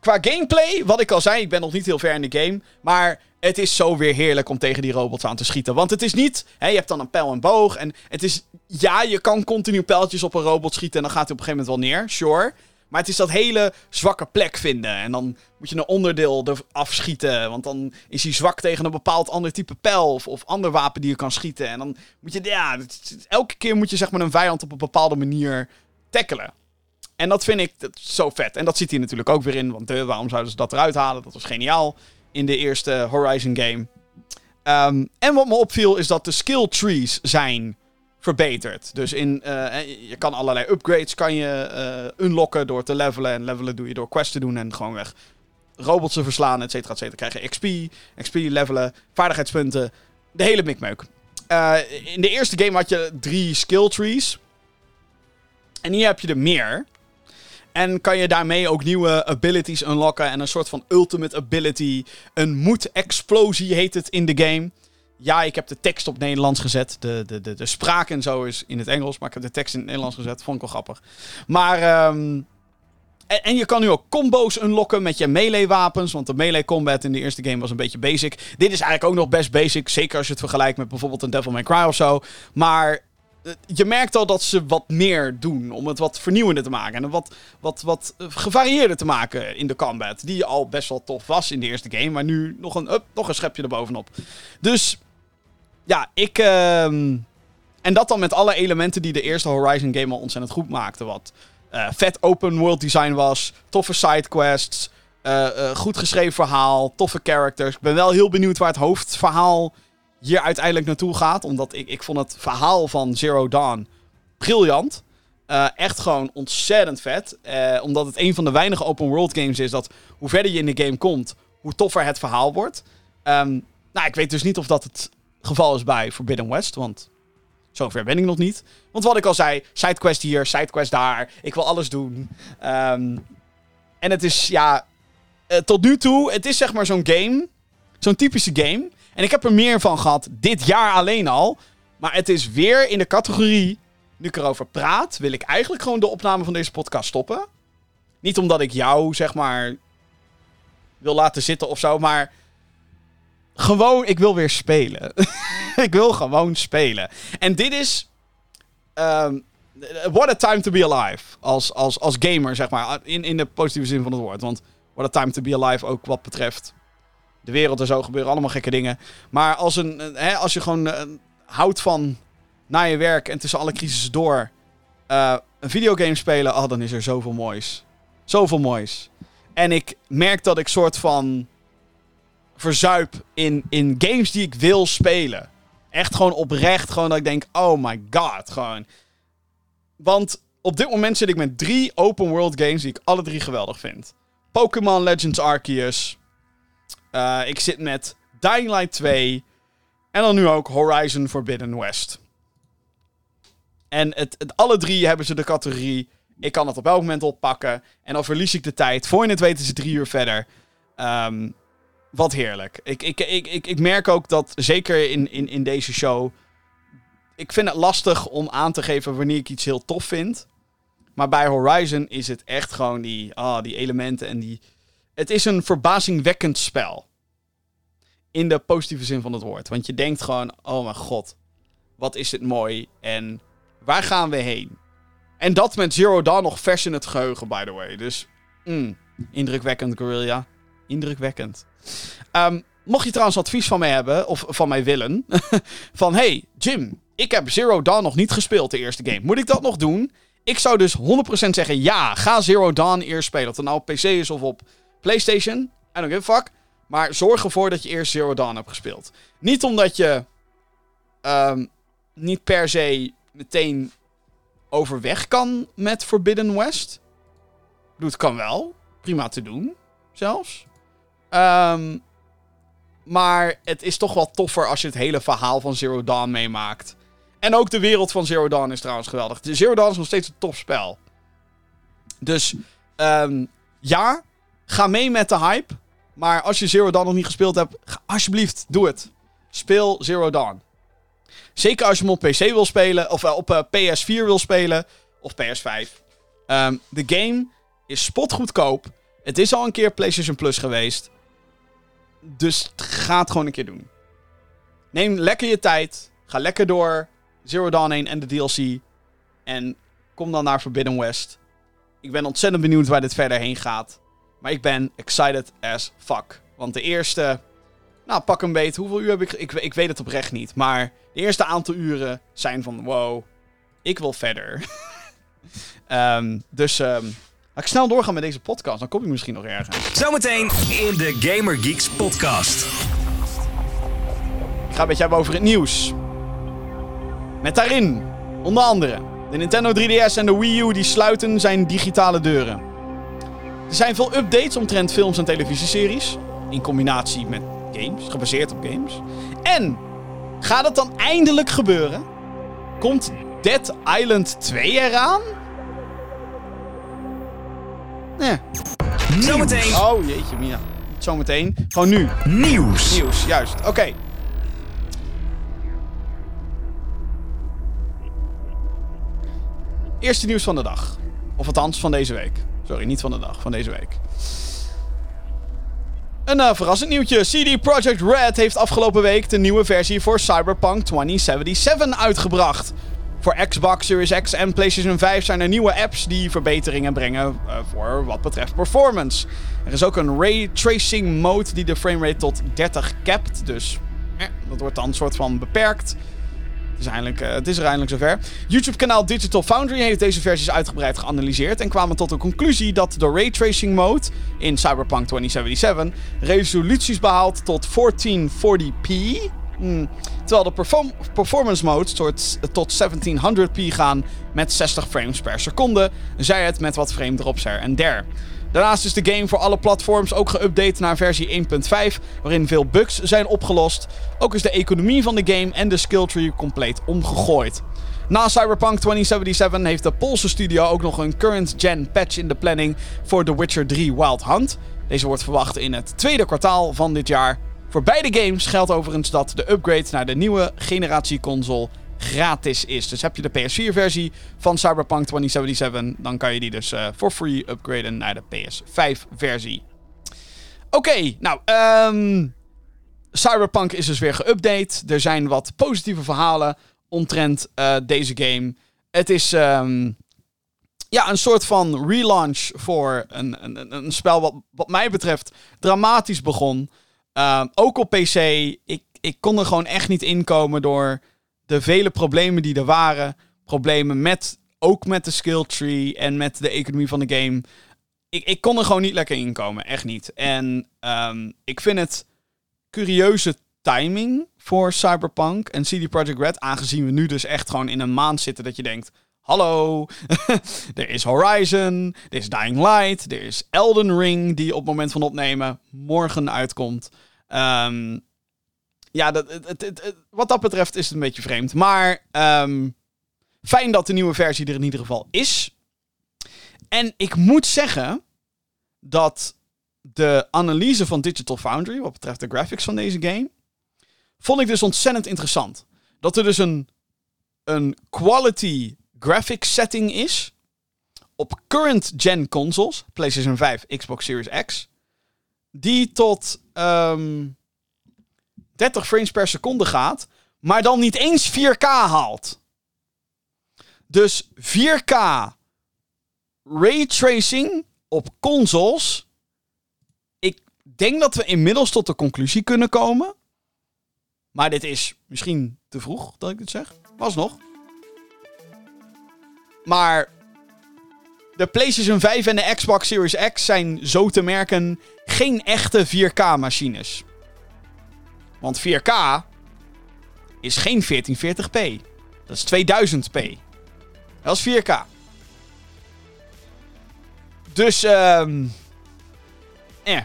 qua gameplay, wat ik al zei, ik ben nog niet heel ver in de game. Maar het is zo weer heerlijk om tegen die robots aan te schieten. Want het is niet, hè, je hebt dan een pijl en boog. En het is, ja, je kan continu pijltjes op een robot schieten en dan gaat hij op een gegeven moment wel neer, sure. Maar het is dat hele zwakke plek vinden. En dan moet je een onderdeel eraf schieten. Want dan is hij zwak tegen een bepaald ander type pijl. Of, of ander wapen die je kan schieten. En dan moet je, ja, elke keer moet je zeg maar een vijand op een bepaalde manier tackelen. En dat vind ik zo vet. En dat zit hier natuurlijk ook weer in. Want uh, waarom zouden ze dat eruit halen? Dat was geniaal in de eerste Horizon game. Um, en wat me opviel is dat de skill trees zijn verbeterd. Dus in, uh, je kan allerlei upgrades kan je unlocken door te levelen. En levelen doe je door quests te doen en gewoon weg robots te verslaan, et cetera, et cetera. Krijg je XP, XP levelen, vaardigheidspunten, de hele mikmeuk. In de eerste game had je drie skill trees. En hier heb je er meer. En kan je daarmee ook nieuwe abilities unlocken. En een soort van ultimate ability. Een moed-explosie heet het in de game. Ja, ik heb de tekst op Nederlands gezet. De, de, de, spraak en zo is in het Engels. Maar ik heb de tekst in het Nederlands gezet. Vond ik wel grappig. Maar. Um, en, en, je kan nu ook combo's unlocken met je melee wapens. Want de melee combat in de eerste game was een beetje basic. Dit is eigenlijk ook nog best basic. Zeker als je het vergelijkt met bijvoorbeeld een Devil May Cry of zo. Maar je merkt al dat ze wat meer doen om het wat vernieuwender te maken. En wat, wat, wat gevarieerder te maken in de combat. Die al best wel tof was in de eerste game. Maar nu nog een, up, nog een schepje erbovenop. Dus ja, ik. ehm, en dat dan met alle elementen die de eerste Horizon game al ontzettend goed maakte. Wat eh, vet open world design was. Toffe sidequests. eh, eh, goed geschreven verhaal. Toffe characters. Ik ben wel heel benieuwd waar het hoofdverhaal hier uiteindelijk naartoe gaat. Omdat ik, ik vond het verhaal van Zero Dawn briljant. Eh, echt gewoon ontzettend vet. Eh, omdat het een van de weinige open world games is dat hoe verder je in de game komt, hoe toffer het verhaal wordt. Ehm, nou, ik weet dus niet of dat het geval is bij Forbidden West, want zover ben ik nog niet. Want wat ik al zei, sidequest hier, sidequest daar. Ik wil alles doen. Ehm, en het is, ja, eh, tot nu toe, het is zeg maar zo'n game. Zo'n typische game. En ik heb er meer van gehad dit jaar alleen al. Maar het is weer in de categorie. Nu ik erover praat, wil ik eigenlijk gewoon de opname van deze podcast stoppen. Niet omdat ik jou, zeg maar, wil laten zitten of zo, maar. Gewoon, ik wil weer spelen. ik wil gewoon spelen. En dit is. ehm, what a time to be alive. Als, als, als gamer, zeg maar. In, in de positieve zin van het woord. Want what a time to be alive ook wat betreft de wereld en zo gebeuren allemaal gekke dingen. Maar als, een, hè, als je gewoon eh, houdt van na je werk en tussen alle crisissen door eh, een videogame spelen, oh, dan is er zoveel moois. Zoveel moois. En ik merk dat ik soort van verzuip in, in games die ik wil spelen. Echt gewoon oprecht, gewoon dat ik denk, oh my god, gewoon. Want op dit moment zit ik met drie open world games die ik alle drie geweldig vind. Pokémon Legends Arceus. Eh, ik zit met Dying Light 2. En dan nu ook Horizon Forbidden West. En het, alle drie hebben ze de categorie. Ik kan het op elk moment oppakken. En dan verlies ik de tijd. Voor je het is het drie uur verder. Ehm, wat heerlijk. Ik, ik, ik, ik, ik merk ook dat, zeker in, in, in deze show. Ik vind het lastig om aan te geven wanneer ik iets heel tof vind. Maar bij Horizon is het echt gewoon die, ah, die elementen en die. Het is een verbazingwekkend spel. In de positieve zin van het woord. Want je denkt gewoon: oh mijn god, wat is dit mooi. En waar gaan we heen? En dat met Zero Dawn nog vers in het geheugen, by the way. Dus mm, indrukwekkend, Guerrilla. Indrukwekkend. Ehm, mocht je trouwens advies van mij hebben, of van mij willen. van hey, Jim, ik heb Zero Dawn nog niet gespeeld, de eerste game. Moet ik dat nog doen? Ik zou dus 100% zeggen: ja, ga Zero Dawn eerst spelen. Of het nou op PC is of op PlayStation. I don't give a fuck. Maar zorg ervoor dat je eerst Zero Dawn hebt gespeeld. Niet omdat je ehm, niet per se meteen overweg kan met Forbidden West. Bedoel, het kan wel. Prima te doen, zelfs. Ehm, maar het is toch wel toffer als je het hele verhaal van Zero Dawn meemaakt. En ook de wereld van Zero Dawn is trouwens geweldig. Zero Dawn is nog steeds een tof spel. Dus ehm, ja, ga mee met de hype. Maar als je Zero Dawn nog niet gespeeld hebt, ga alsjeblieft, doe het. Speel Zero Dawn. Zeker als je hem op PC wil spelen, of eh, op eh, PS4 wil spelen, of PS5. Ehm, de game is spotgoedkoop. Het is al een keer PlayStation Plus geweest. Dus ga het gewoon een keer doen. Neem lekker je tijd. Ga lekker door Zero Dawn 1 en de DLC. En kom dan naar Forbidden West. Ik ben ontzettend benieuwd waar dit verder heen gaat. Maar ik ben excited as fuck. Want de eerste... Nou, pak een beet. Hoeveel uur heb ik... Ik, ik weet het oprecht niet. Maar de eerste aantal uren zijn van... Wow, ik wil verder. Ehm, dus... ehm laat ik snel doorgaan met deze podcast. Dan kom ik misschien nog ergens. Zometeen in de Gamer Geeks podcast. Ik ga het met je hebben over het nieuws. Met daarin, onder andere, de Nintendo 3DS en de Wii U die sluiten zijn digitale deuren. Er zijn veel updates omtrent films en televisieseries. In combinatie met games, gebaseerd op games. En gaat het dan eindelijk gebeuren? Komt Dead Island 2 eraan? Nee. Zometeen Oh jeetje, Mina. Niet zometeen. Gewoon nu. nieuws. Nieuws, juist. Oké. Eerste nieuws van de dag. Of althans van deze week. Sorry, niet van de dag, van deze week. Een eh, verrassend nieuwtje. CD Projekt Red heeft afgelopen week de nieuwe versie voor Cyberpunk 2077 uitgebracht. Voor Xbox Series X en PlayStation 5 zijn er nieuwe apps die verbeteringen brengen uh, voor wat betreft performance. Er is ook een ray tracing mode die de framerate tot 30 capt. Dus eh, dat wordt dan een soort van beperkt. Het is, eindelijk, uh, het is er eindelijk zover. YouTube-kanaal Digital Foundry heeft deze versies uitgebreid geanalyseerd en kwamen tot de conclusie dat de raytracing mode in Cyberpunk 2077 resoluties behaalt tot 1440p. Hmm. Terwijl de perform performance modes tot, tot 1700p gaan met 60 frames per seconde, zij het met wat frame drops her en der. Daarnaast is de game voor alle platforms ook geüpdate naar versie 1.5, waarin veel bugs zijn opgelost. Ook is de economie van de game en de skill tree compleet omgegooid. Na Cyberpunk 2077 heeft de Poolse studio ook nog een current-gen patch in de planning voor The Witcher 3 Wild Hunt. Deze wordt verwacht in het tweede kwartaal van dit jaar. Voor beide games geldt overigens dat de upgrade naar de nieuwe generatie console gratis is. Dus heb je de PS4-versie van Cyberpunk 2077, dan kan je die dus uh, for free upgraden naar de PS5-versie. Oké, nou, um, Cyberpunk is dus weer geüpdate. Er zijn wat positieve verhalen omtrent uh, deze game. Het is um, ja, een soort van relaunch voor een, een, een spel wat, wat mij betreft dramatisch begon. Uh, ook op PC. Ik, ik kon er gewoon echt niet inkomen door de vele problemen die er waren. Problemen met, ook met de skill tree en met de economie van de game. Ik, ik kon er gewoon niet lekker inkomen. Echt niet. En um, ik vind het curieuze timing voor Cyberpunk en CD Projekt Red. Aangezien we nu dus echt gewoon in een maand zitten dat je denkt... Hallo, er is Horizon, er is Dying Light, er is Elden Ring die op het moment van opnemen morgen uitkomt. Um, ja, dat, het, wat dat betreft is het een beetje vreemd. Maar um, fijn dat de nieuwe versie er in ieder geval is. En ik moet zeggen dat de analyse van Digital Foundry, wat betreft de graphics van deze game, vond ik dus ontzettend interessant. Dat er dus een, een quality graphics setting is op current gen consoles, PlayStation 5, Xbox Series X, die tot um, 30 frames per seconde gaat, maar dan niet eens 4K haalt. Dus 4K raytracing op consoles. Ik denk dat we inmiddels tot de conclusie kunnen komen. Maar dit is misschien te vroeg dat ik dit zeg. Was nog. Maar de PlayStation 5 en de Xbox Series X zijn zo te merken geen echte 4K-machines. Want 4K is geen 1440p. Dat is 2000p. Dat is 4K. Dus, ehm... Eh.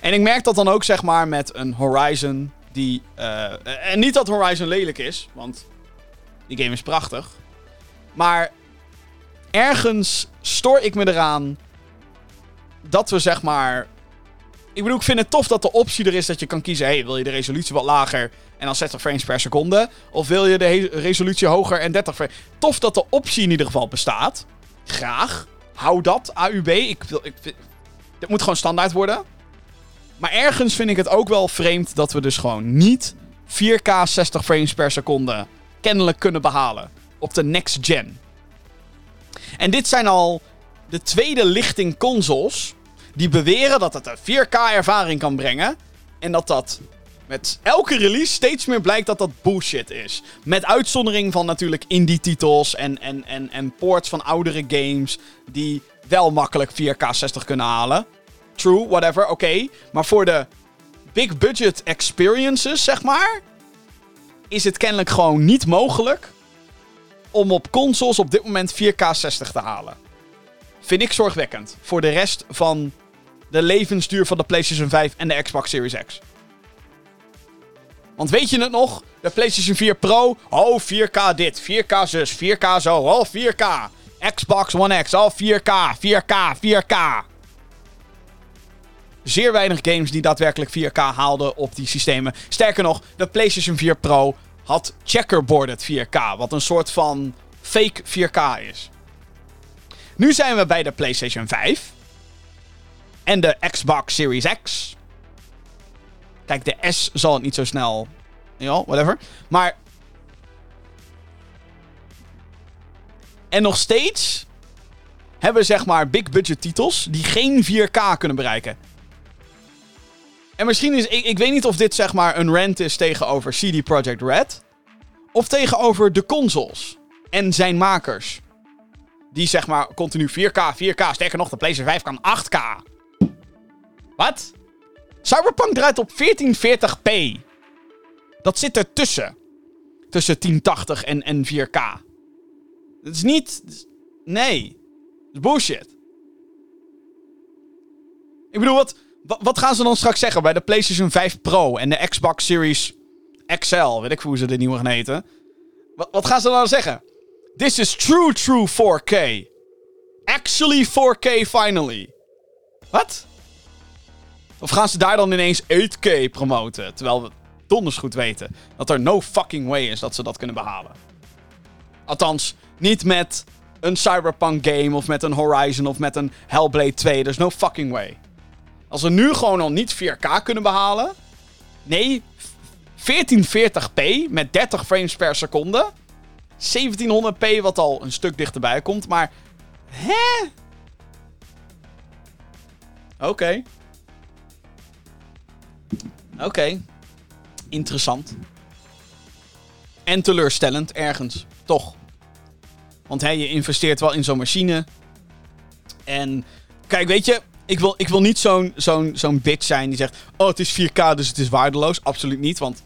En ik merk dat dan ook, zeg maar, met een Horizon die... Uh, en niet dat Horizon lelijk is, want die game is prachtig. Maar ergens stoor ik me eraan dat we, zeg maar, ik bedoel, ik vind het tof dat de optie er is dat je kan kiezen: hey, wil je de resolutie wat lager en dan 60 frames per seconde? Of wil je de resolutie hoger en 30 frames? Tof dat de optie in ieder geval bestaat. Graag. Hou dat, AUB. Ik wil, ik, dit moet gewoon standaard worden. Maar ergens vind ik het ook wel vreemd dat we dus gewoon niet 4K 60 frames per seconde kennelijk kunnen behalen. Op de next gen. En dit zijn al de tweede lichting consoles die beweren dat het een 4K-ervaring kan brengen. En dat dat met elke release steeds meer blijkt dat dat bullshit is. Met uitzondering van natuurlijk indie-titels en, en, en, en ports van oudere games die wel makkelijk 4K 60 kunnen halen. True, whatever, oké. Maar voor de big budget experiences, zeg maar, is het kennelijk gewoon niet mogelijk om op consoles op dit moment 4K 60 te halen. Vind ik zorgwekkend. Voor de rest van de levensduur van de PlayStation 5 en de Xbox Series X. Want weet je het nog? De PlayStation 4 Pro. Oh, 4K dit. 4K zus. 4K zo. Oh, 4K. Xbox One X. Oh, 4K. 4K. 4K. Zeer weinig games die daadwerkelijk 4K haalden op die systemen. Sterker nog, de PlayStation 4 Pro had checkerboarded 4K. Wat een soort van fake 4K is. Nu zijn we bij de PlayStation 5 en de Xbox Series X. Kijk, de S zal het niet zo snel. Ja, whatever. Maar. En nog steeds hebben zeg maar big budget titels die geen 4K kunnen bereiken. En misschien is, ik, ik weet niet of dit zeg maar een rant is tegenover CD Projekt Red. Of tegenover de consoles en zijn makers. Die zeg maar continu 4K, 4K. Sterker nog, de PlayStation 5 kan 8K. Wat? Cyberpunk draait op 1440p. Dat zit ertussen. Tussen 1080 en, en 4K. Dat is niet... Nee. Dat is bullshit. Ik bedoel, wat, wat gaan ze dan straks zeggen bij de PlayStation 5 Pro en de Xbox Series XL? Weet ik hoe ze de nieuwe gaan heten. Wat, wat gaan ze dan zeggen? This is true, true 4K. Actually 4K finally. Wat? Of gaan ze daar dan ineens 8K promoten? Terwijl we donders goed weten dat er no fucking way is dat ze dat kunnen behalen. Althans, niet met een Cyberpunk game of met een Horizon of met een Hellblade 2. There's no fucking way. Als we nu gewoon al niet 4K kunnen behalen. Nee, 1440p met 30 frames per seconde. 1700p wat al een stuk dichterbij komt, maar... Hè? Oké. Oké. Interessant. En teleurstellend ergens, toch. Want hè, je investeert wel in zo'n machine. En kijk, weet je, ik wil, ik wil niet zo'n zo'n zo'n bitch zijn die zegt: Oh, het is 4K, dus het is waardeloos. Absoluut niet. Want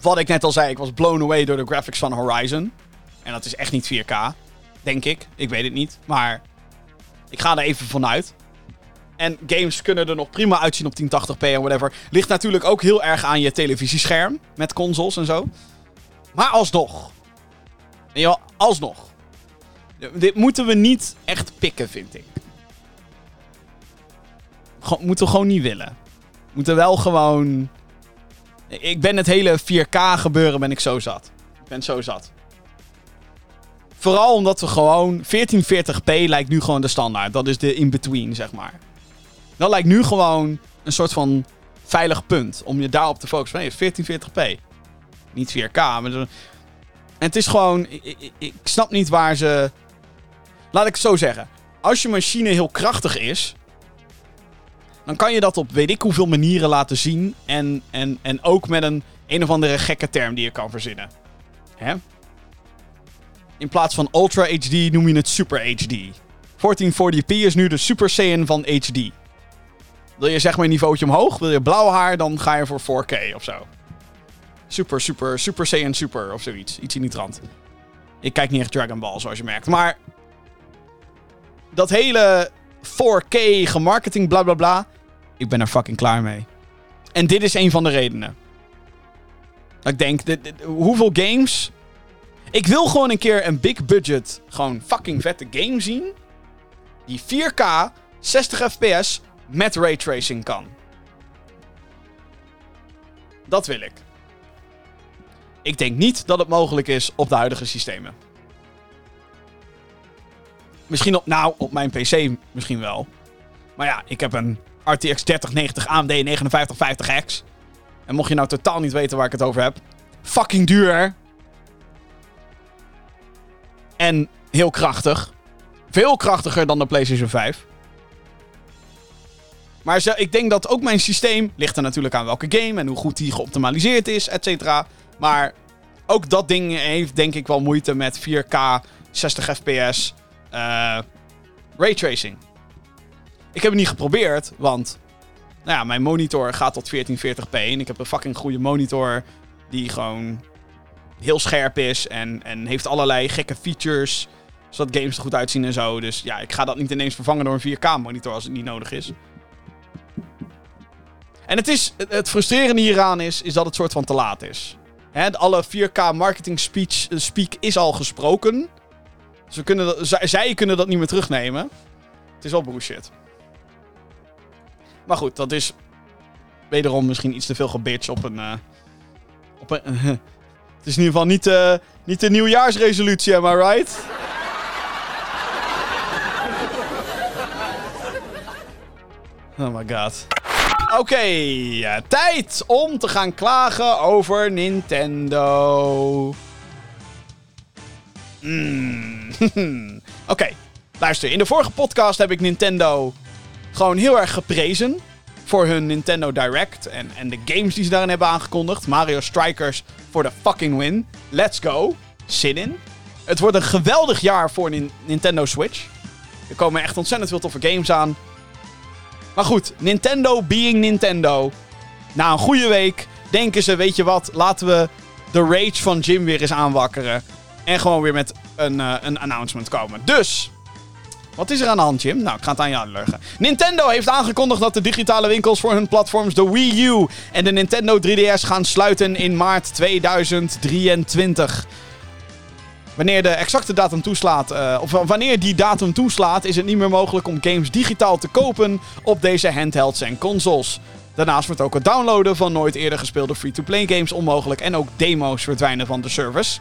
wat ik net al zei, ik was blown away door de graphics van Horizon. En dat is echt niet 4K. Denk ik. Ik weet het niet. Maar ik ga er even vanuit. En games kunnen er nog prima uitzien op 1080p en whatever. Ligt natuurlijk ook heel erg aan je televisiescherm. Met consoles en zo. Maar alsnog. Ja, alsnog. Dit moeten we niet echt pikken, vind ik. Moeten we gewoon niet willen. Moeten wel gewoon... Ik ben het hele 4K gebeuren ben ik zo zat. Ik ben zo zat. Vooral omdat we gewoon... 1440p lijkt nu gewoon de standaard. Dat is de in-between, zeg maar. Dat lijkt nu gewoon een soort van veilig punt. Om je daarop te focussen. Nee, 1440p. Niet 4K. Maar en het is gewoon... Ik, snap niet waar ze... Laat ik het zo zeggen. Als je machine heel krachtig is dan kan je dat op weet ik hoeveel manieren laten zien. En, en, en ook met een een of andere gekke term die je kan verzinnen. Hè? In plaats van Ultra HD noem je het Super HD. 1440p is nu de Super Saiyan van HD. Wil je zeg maar een niveautje omhoog? Wil je blauw haar? Dan ga je voor 4K of zo. Super, super, Super Saiyan Super of zoiets. Iets in die trant. Ik kijk niet echt Dragon Ball, zoals je merkt. Maar dat hele 4K, gemarketing, bla bla bla. Ik ben er fucking klaar mee. En dit is een van de redenen. Ik denk, hoeveel games. Ik wil gewoon een keer een big budget, gewoon fucking vette game zien. Die 4K, 60 fps met raytracing kan. Dat wil ik. Ik denk niet dat het mogelijk is op de huidige systemen. Misschien op, nou, op mijn PC misschien wel. Maar ja, ik heb een RTX 3090 AMD 5950X. En mocht je nou totaal niet weten waar ik het over heb. Fucking duur. En heel krachtig. Veel krachtiger dan de PlayStation 5. Maar ik denk dat ook mijn systeem. ligt er natuurlijk aan welke game en hoe goed die geoptimaliseerd is, et cetera. Maar ook dat ding heeft denk ik wel moeite met 4K, 60 fps, uh, raytracing. Ik heb het niet geprobeerd, want nou ja, mijn monitor gaat tot 1440p. En ik heb een fucking goede monitor die gewoon heel scherp is en, en heeft allerlei gekke features. Zodat games er goed uitzien en zo. Dus ja, ik ga dat niet ineens vervangen door een 4K-monitor als het niet nodig is. En het, is, het frustrerende hieraan is, is dat het soort van te laat is. He, alle 4K marketing speech, eh, speak is al gesproken. Dus kunnen zij, kunnen dat niet meer terugnemen. Het is wel bullshit. Maar goed, dat is wederom misschien iets te veel gebitch op een... Uh, op een het is in ieder geval niet, uh, niet de nieuwjaarsresolutie, am I right? Oh my god. Oké, tijd om te gaan klagen over Nintendo. Mm. Oké, luister. In de vorige podcast heb ik Nintendo gewoon heel erg geprezen. Voor hun Nintendo Direct en, en de games die ze daarin hebben aangekondigd. Mario Strikers voor de fucking win. Let's go. Zin in. Het wordt een geweldig jaar voor Nintendo Switch. Er komen echt ontzettend veel toffe games aan. Maar goed, Nintendo being Nintendo. Na een goede week denken ze, weet je wat, laten we de rage van Jim weer eens aanwakkeren. En gewoon weer met een, uh, een announcement komen. Dus, wat is er aan de hand, Jim? Nou, ik ga het aan je uitleggen. Nintendo heeft aangekondigd dat de digitale winkels voor hun platforms de Wii U en de Nintendo 3DS gaan sluiten in maart 2023. Wanneer de exacte datum toeslaat, uh, of wanneer die datum toeslaat, is het niet meer mogelijk om games digitaal te kopen op deze handhelds en consoles. Daarnaast wordt ook het downloaden van nooit eerder gespeelde free-to-play games onmogelijk en ook demo's verdwijnen van de service.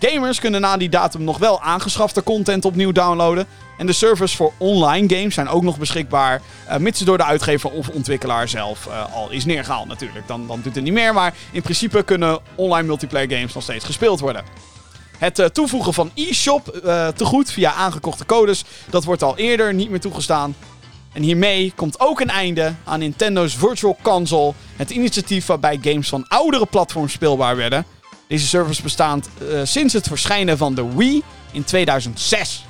Gamers kunnen na die datum nog wel aangeschafte content opnieuw downloaden. En de servers voor online games zijn ook nog beschikbaar. Uh, mits door de uitgever of ontwikkelaar zelf uh, al is neergehaald natuurlijk. Dan, dan doet het niet meer. Maar in principe kunnen online multiplayer games nog steeds gespeeld worden. Het uh, toevoegen van e-shop uh, te goed via aangekochte codes, dat wordt al eerder niet meer toegestaan. En hiermee komt ook een einde aan Nintendo's Virtual Console, het initiatief waarbij games van oudere platforms speelbaar werden. Deze service bestaat uh, sinds het verschijnen van de Wii in 2006.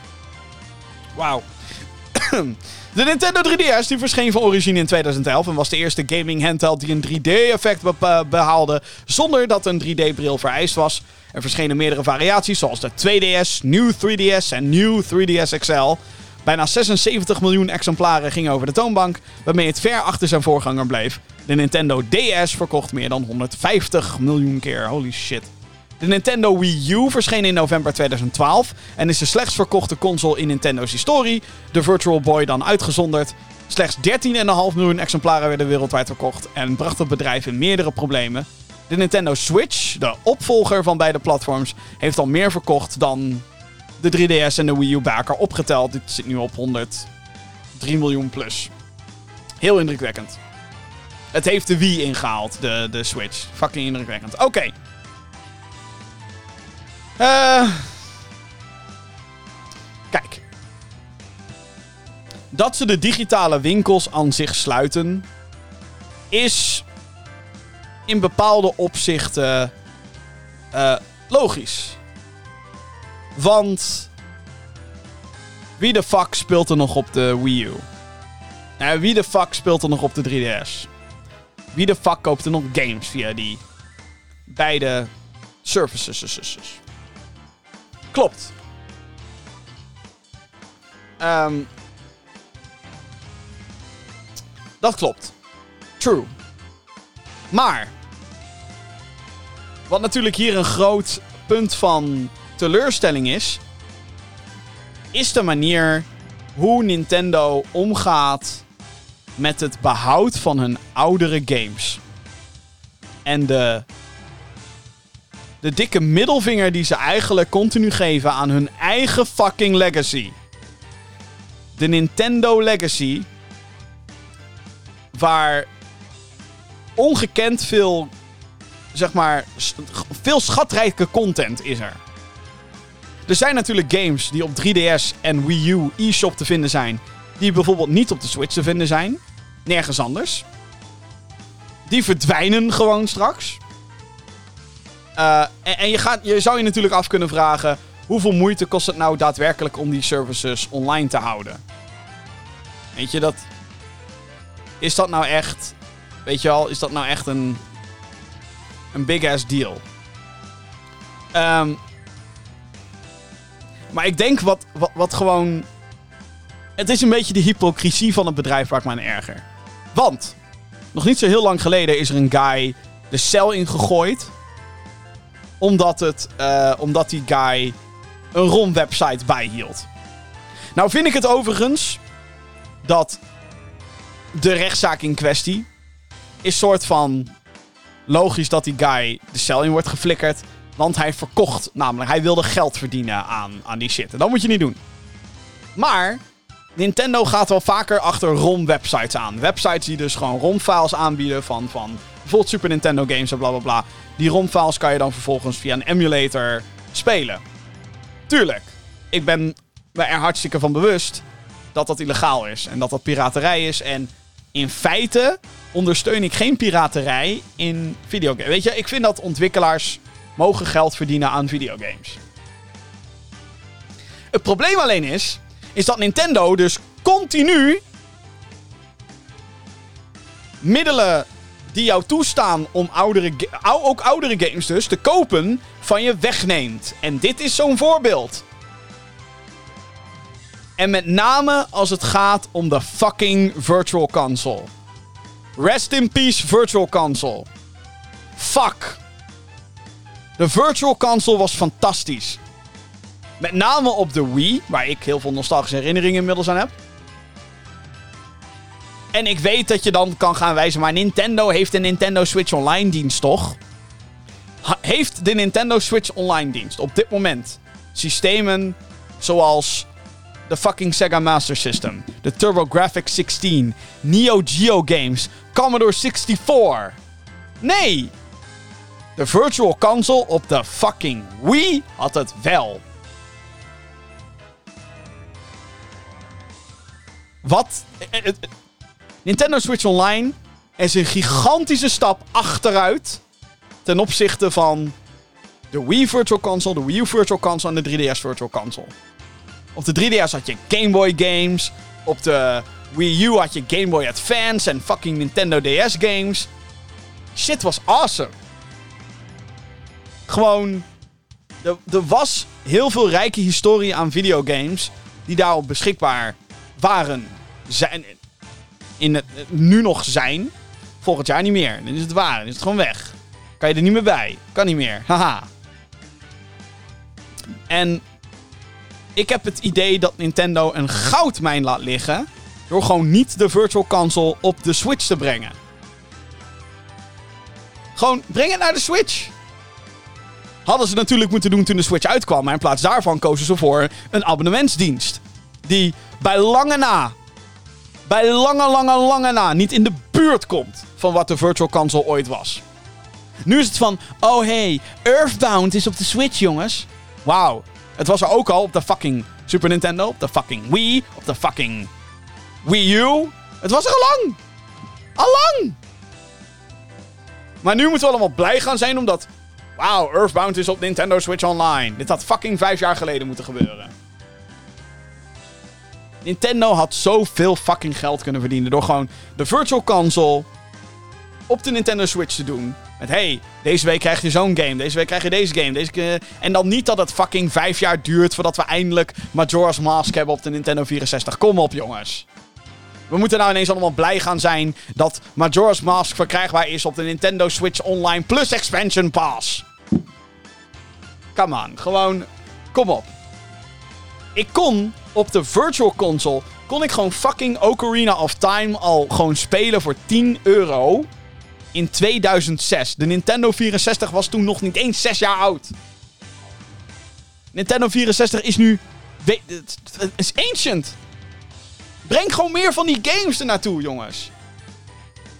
Wauw. De Nintendo 3DS die verscheen van origine in 2011 en was de eerste gaming handheld die een 3D-effect be behaalde zonder dat een 3D-bril vereist was. Er verschenen meerdere variaties zoals de 2DS, New 3DS en New 3DS XL. Bijna 76 miljoen exemplaren gingen over de toonbank, waarmee het ver achter zijn voorganger bleef. De Nintendo DS verkocht meer dan 150 miljoen keer. Holy shit. De Nintendo Wii U verscheen in november 2012 en is de slechts verkochte console in Nintendo's historie, de Virtual Boy dan uitgezonderd. Slechts 13,5 miljoen exemplaren werden wereldwijd verkocht en bracht het bedrijf in meerdere problemen. De Nintendo Switch, de opvolger van beide platforms, heeft al meer verkocht dan de 3DS en de Wii U elkaar opgeteld. Dit zit nu op 103 miljoen plus. Heel indrukwekkend. Het heeft de Wii ingehaald, de, de Switch. Fucking indrukwekkend. Oké. Uh, kijk. Dat ze de digitale winkels aan zich sluiten, is in bepaalde opzichten uh, logisch. Want wie de fuck speelt er nog op de Wii U? Nou, wie de fuck speelt er nog op de 3DS? Wie de fuck koopt er nog games via die beide services? Klopt. Um, dat klopt. True. Maar. Wat natuurlijk hier een groot punt van teleurstelling is. Is de manier hoe Nintendo omgaat met het behoud van hun oudere games. En de de dikke middelvinger die ze eigenlijk continu geven aan hun eigen fucking legacy. De Nintendo Legacy. Waar ongekend veel, zeg maar, veel schatrijke content is er. Er zijn natuurlijk games die op 3DS en Wii U eShop te vinden zijn. Die bijvoorbeeld niet op de Switch te vinden zijn. Nergens anders. Die verdwijnen gewoon straks. Uh, en, en je, gaat, je zou je natuurlijk af kunnen vragen: hoeveel moeite kost het nou daadwerkelijk om die services online te houden? Weet je dat. Is dat nou echt. Weet je wel, is dat nou echt een. Een big ass deal? Um, maar ik denk wat, wat, wat gewoon. Het is een beetje de hypocrisie van het bedrijf waar ik me aan erger. Want. Nog niet zo heel lang geleden is er een guy de cel ingegooid omdat, het, uh, omdat die guy een ROM-website bijhield. Nou vind ik het overigens dat de rechtszaak in kwestie is soort van logisch dat die guy de cel in wordt geflikkerd. Want hij verkocht namelijk, hij wilde geld verdienen aan, aan die shit. En dat moet je niet doen. Maar Nintendo gaat wel vaker achter ROM-websites aan. Websites die dus gewoon ROM-files aanbieden van, van bijvoorbeeld Super Nintendo games en bla bla bla. Die ROM-files kan je dan vervolgens via een emulator spelen. Tuurlijk, ik ben me er hartstikke van bewust dat dat illegaal is. En dat dat piraterij is. En in feite ondersteun ik geen piraterij in videogames. Weet je, ik vind dat ontwikkelaars mogen geld verdienen aan videogames. Het probleem alleen is, is dat Nintendo dus continu middelen die jou toestaan om oudere, ook oudere games dus te kopen, van je wegneemt. En dit is zo'n voorbeeld. En met name als het gaat om de fucking Virtual Console. Rest in peace, Virtual Console. Fuck. De Virtual Console was fantastisch. Met name op de Wii, waar ik heel veel nostalgische herinneringen inmiddels aan heb. En ik weet dat je dan kan gaan wijzen, maar Nintendo heeft een Nintendo Switch Online dienst toch? heeft de Nintendo Switch Online dienst op dit moment systemen zoals de fucking Sega Master System, de TurboGrafx 16, Neo Geo games, Commodore 64? Nee! De Virtual Console op de fucking Wii had het wel. Wat? Eh, eh, eh, Nintendo Switch Online is een gigantische stap achteruit ten opzichte van de Wii Virtual Console, de Wii U Virtual Console en de 3DS Virtual Console. Op de 3DS had je Game Boy games. Op de Wii U had je Game Boy Advance en fucking Nintendo DS games. Shit was awesome. Gewoon. Er, er was heel veel rijke historie aan videogames die daarop beschikbaar waren. Zijn, in het, nu nog zijn. Volgend jaar niet meer. Dan is het waar. Dan is het gewoon weg. Kan je er niet meer bij. Kan niet meer. Haha. En ik heb het idee dat Nintendo een goudmijn laat liggen. Door gewoon niet de Virtual Console op de Switch te brengen. Gewoon, breng het naar de Switch. Hadden ze natuurlijk moeten doen toen de Switch uitkwam. Maar in plaats daarvan kozen ze voor een abonnementsdienst. Die bij lange na bij lange, lange, lange na niet in de buurt komt van wat de Virtual Console ooit was. Nu is het van, oh hey, Earthbound is op de Switch, jongens. Wauw. Het was er ook al op de fucking Super Nintendo, op de fucking Wii, op de fucking Wii U. Het was er al lang. Al lang. Maar nu moeten we allemaal blij gaan zijn omdat... Wauw, Earthbound is op Nintendo Switch Online. Dit had fucking vijf jaar geleden moeten gebeuren. Nintendo had zoveel fucking geld kunnen verdienen door gewoon de Virtual Console op de Nintendo Switch te doen. Met hey, deze week krijg je zo'n game, deze week krijg je deze game. Deze en dan niet dat het fucking vijf jaar duurt voordat we eindelijk Majora's Mask hebben op de Nintendo 64. Kom op, jongens. We moeten nou ineens allemaal blij gaan zijn dat Majora's Mask verkrijgbaar is op de Nintendo Switch Online plus Expansion Pass. Come on, gewoon, kom op. Ik kon op de Virtual Console kon ik gewoon fucking Ocarina of Time al gewoon spelen voor 10 euro in 2006. De Nintendo 64 was toen nog niet eens 6 jaar oud. Nintendo 64 is nu... Het is ancient. Breng gewoon meer van die games ernaartoe, jongens.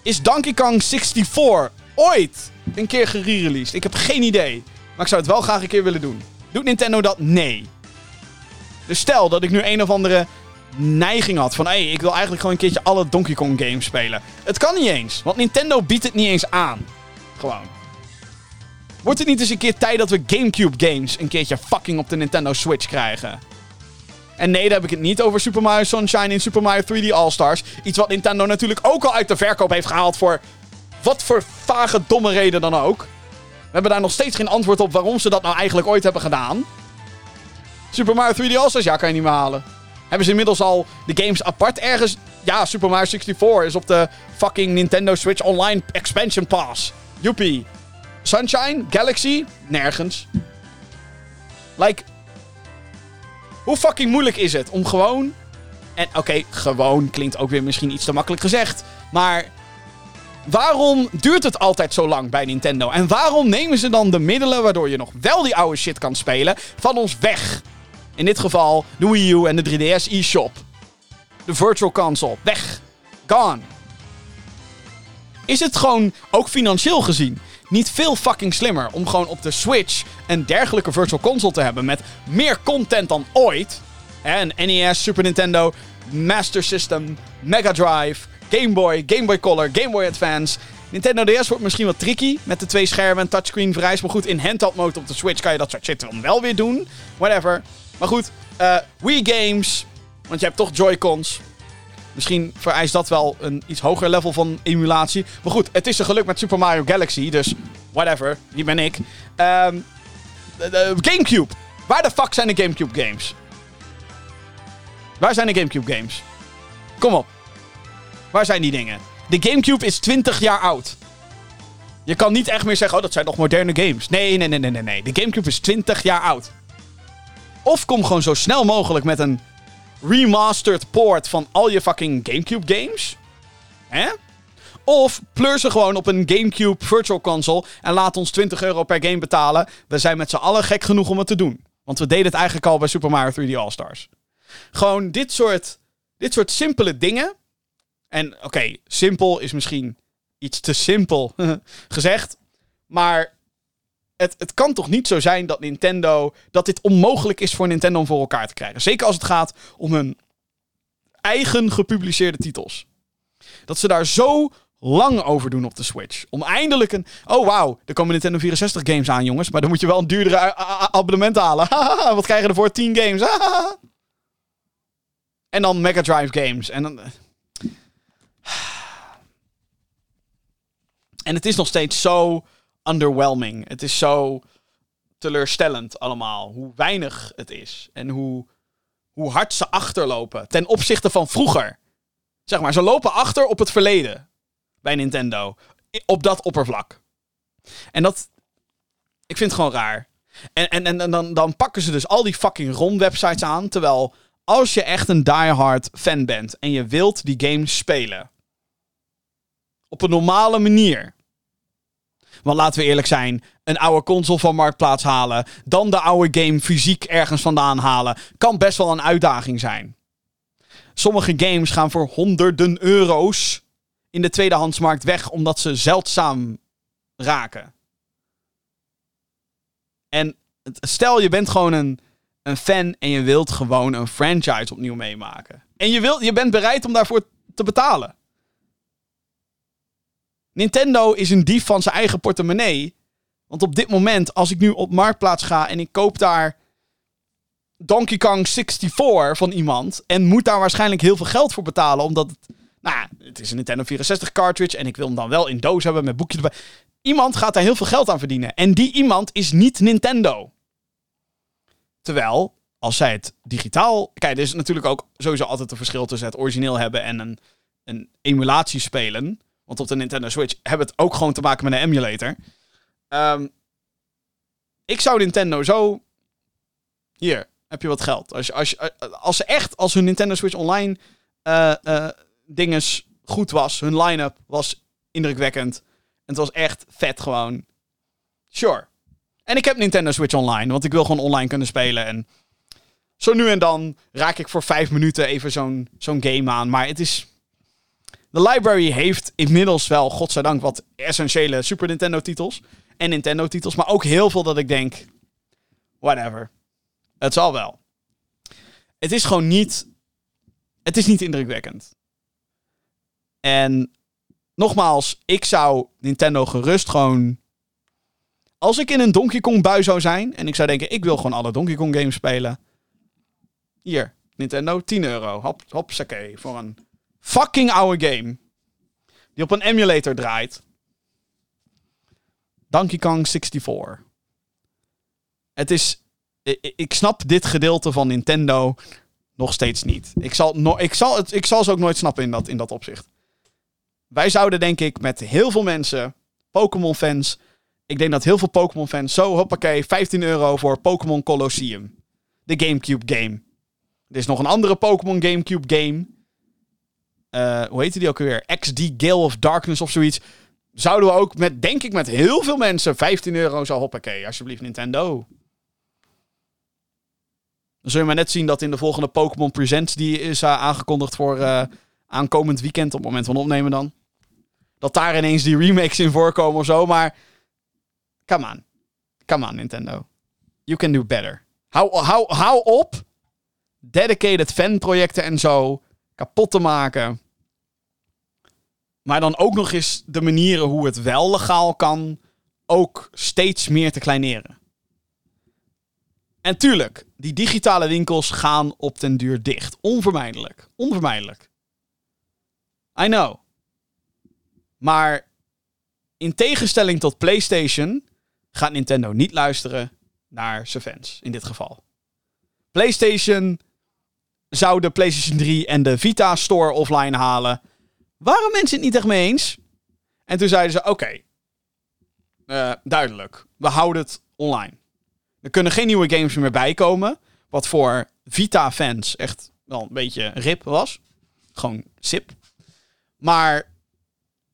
Is Donkey Kong 64 ooit een keer gerereleased? Ik heb geen idee. Maar ik zou het wel graag een keer willen doen. Doet Nintendo dat? Nee. Dus stel dat ik nu een of andere neiging had van... hé, hey, ik wil eigenlijk gewoon een keertje alle Donkey Kong games spelen. Het kan niet eens, want Nintendo biedt het niet eens aan. Gewoon. Wordt het niet eens een keer tijd dat we Gamecube games een keertje fucking op de Nintendo Switch krijgen? En nee, daar heb ik het niet over Super Mario Sunshine in Super Mario 3D All-Stars. Iets wat Nintendo natuurlijk ook al uit de verkoop heeft gehaald voor wat voor vage domme reden dan ook. We hebben daar nog steeds geen antwoord op waarom ze dat nou eigenlijk ooit hebben gedaan. Super Mario 3D All-Stars, ja, kan je niet meer halen. Hebben ze inmiddels al de games apart ergens... Ja, Super Mario 64 is op de fucking Nintendo Switch Online Expansion Pass. Joepie. Sunshine? Galaxy? Nergens. Like... Hoe fucking moeilijk is het om gewoon... En oké, gewoon klinkt ook weer misschien iets te makkelijk gezegd. Maar waarom duurt het altijd zo lang bij Nintendo? En waarom nemen ze dan de middelen waardoor je nog wel die oude shit kan spelen van ons weg? In dit geval de Wii U en de 3DS eShop. De Virtual Console. Weg. Gone. Is het gewoon, ook financieel gezien, niet veel fucking slimmer om gewoon op de Switch een dergelijke virtual console te hebben met meer content dan ooit? Een NES, Super Nintendo, Master System, Mega Drive, Game Boy, Game Boy Color, Game Boy Advance. Nintendo DS wordt misschien wat tricky met de twee schermen en touchscreen vereist. Maar goed, in handheld mode op de Switch kan je dat soort shit wel weer doen. Whatever. Maar goed, uh, Wii games. Want je hebt toch Joy-Cons. Misschien vereist dat wel een iets hoger level van emulatie. Maar goed, het is een geluk met Super Mario Galaxy. Dus whatever, hier ben ik. Um, Gamecube. Waar de fuck zijn de Gamecube games? Waar zijn de Gamecube games? Kom op. Waar zijn die dingen? De Gamecube is 20 jaar oud. Je kan niet echt meer zeggen, oh, dat zijn nog moderne games. Nee, nee, nee, nee, nee. De Gamecube is 20 jaar oud. Of kom gewoon zo snel mogelijk met een remastered port van al je fucking Gamecube games. Hè? Of pleur ze gewoon op een Gamecube Virtual Console en laat ons 20 euro per game betalen. We zijn met z'n allen gek genoeg om het te doen. Want we deden het eigenlijk al bij Super Mario 3D All-Stars. Gewoon dit soort, dit soort simpele dingen. En oké, simpel is misschien iets te simpel gezegd. Maar het, het kan toch niet zo zijn dat Nintendo. dat dit onmogelijk is voor Nintendo om voor elkaar te krijgen. Zeker als het gaat om hun eigen gepubliceerde titels. Dat ze daar zo lang over doen op de Switch. Om eindelijk een. Oh wauw, er komen Nintendo 64 games aan, jongens. Maar dan moet je wel een duurdere abonnement halen. Wat krijgen we ervoor? 10 games. en dan Mega Drive games. En dan. En het is nog steeds zo underwhelming. Het is zo teleurstellend allemaal. Hoe weinig het is. En hoe, hoe hard ze achterlopen. Ten opzichte van vroeger. Zeg maar, ze lopen achter op het verleden. Bij Nintendo. Op dat oppervlak. En dat. Ik vind het gewoon raar. En, en, en, dan, dan pakken ze dus al die fucking ROM-websites aan. Terwijl als je echt een diehard fan bent en je wilt die games spelen. Op een normale manier. Want laten we eerlijk zijn, een oude console van Marktplaats halen, dan de oude game fysiek ergens vandaan halen, kan best wel een uitdaging zijn. Sommige games gaan voor honderden euro's in de tweedehandsmarkt weg omdat ze zeldzaam raken. En stel je bent gewoon een, een fan en je wilt gewoon een franchise opnieuw meemaken. En je, wilt, je bent bereid om daarvoor te betalen. Nintendo is een dief van zijn eigen portemonnee. Want op dit moment, als ik nu op Marktplaats ga en ik koop daar Donkey Kong 64 van iemand. En moet daar waarschijnlijk heel veel geld voor betalen. Omdat het, nou het is een Nintendo 64 cartridge. En ik wil hem dan wel in doos hebben met boekje erbij. Iemand gaat daar heel veel geld aan verdienen. En die iemand is niet Nintendo. Terwijl, als zij het digitaal. Kijk, er is natuurlijk ook sowieso altijd een verschil tussen het origineel hebben en een, een emulatie spelen. Want op de Nintendo Switch hebben het ook gewoon te maken met een emulator. Ehm, ik zou Nintendo zo. Hier, heb je wat geld. Als, als, als ze echt, als hun Nintendo Switch Online uh, dinges goed was, hun line-up was indrukwekkend. En het was echt vet gewoon. Sure. En ik heb Nintendo Switch Online, want ik wil gewoon online kunnen spelen. En zo nu en dan raak ik voor vijf minuten even zo'n zo'n game aan. Maar het is de library heeft inmiddels wel, godzijdank, wat essentiële Super Nintendo titels. En Nintendo titels. Maar ook heel veel dat ik denk, whatever. Het zal wel. Het is gewoon niet, het is niet indrukwekkend. En nogmaals, ik zou Nintendo gerust gewoon... Als ik in een Donkey Kong bui zou zijn en ik zou denken, ik wil gewoon alle Donkey Kong games spelen. Hier, Nintendo, 10 euro. Hop, hopsakee, voor een fucking oude game. Die op een emulator draait. Donkey Kong 64. Het is. Ik snap dit gedeelte van Nintendo nog steeds niet. Ik zal, no, ik zal, het, ik zal ze ook nooit snappen in dat, in dat opzicht. Wij zouden, denk ik, met heel veel mensen, Pokémon-fans. Ik denk dat heel veel Pokémon-fans zo, hoppakee, 15 euro voor Pokémon Colosseum. De GameCube game. Er is nog een andere Pokémon GameCube game. Uh, hoe heette die ook weer? XD Gale of Darkness of zoiets. Zouden we ook met, denk ik, met heel veel mensen 15 euro zo hoppakee. Alsjeblieft, Nintendo. Dan zul je maar net zien dat in de volgende Pokémon Presents, die is uh, aangekondigd voor uh, aankomend weekend, op het moment van opnemen dan. Dat daar ineens die remakes in voorkomen of zo. Maar Come on. Come on, Nintendo. You can do better. Hou, hou, hou op dedicated fanprojecten en zo kapot te maken. Maar dan ook nog eens de manieren hoe het wel legaal kan, ook steeds meer te kleineren. En tuurlijk, die digitale winkels gaan op den duur dicht. Onvermijdelijk. Onvermijdelijk. I know. Maar in tegenstelling tot PlayStation gaat Nintendo niet luisteren naar zijn fans in dit geval. PlayStation zou de PlayStation 3 en de Vita Store offline halen. Waren mensen het niet echt mee eens? En toen zeiden ze: Oké, eh, duidelijk, we houden het online. Er kunnen geen nieuwe games meer bijkomen. Wat voor Vita-fans echt wel een beetje rip was. Gewoon sip. Maar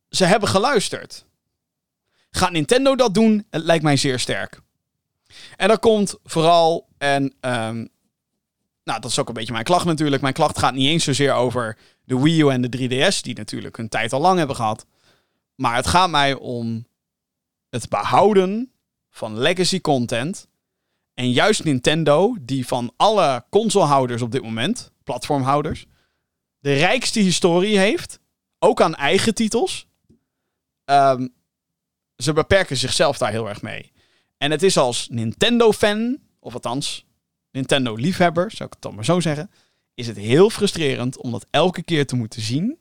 ze hebben geluisterd. Gaat Nintendo dat doen? Het lijkt mij zeer sterk. En dat komt vooral, en um, nou, dat is ook een beetje mijn klacht natuurlijk. Mijn klacht gaat niet eens zozeer over de Wii U en de 3DS, die natuurlijk hun tijd al lang hebben gehad. Maar het gaat mij om het behouden van legacy content. En juist Nintendo, die van alle consolehouders op dit moment, platformhouders, de rijkste historie heeft. Ook aan eigen titels. Um, ze beperken zichzelf daar heel erg mee. En het is als Nintendo-fan, of althans Nintendo-liefhebber, zou ik het dan maar zo zeggen, is het heel frustrerend om dat elke keer te moeten zien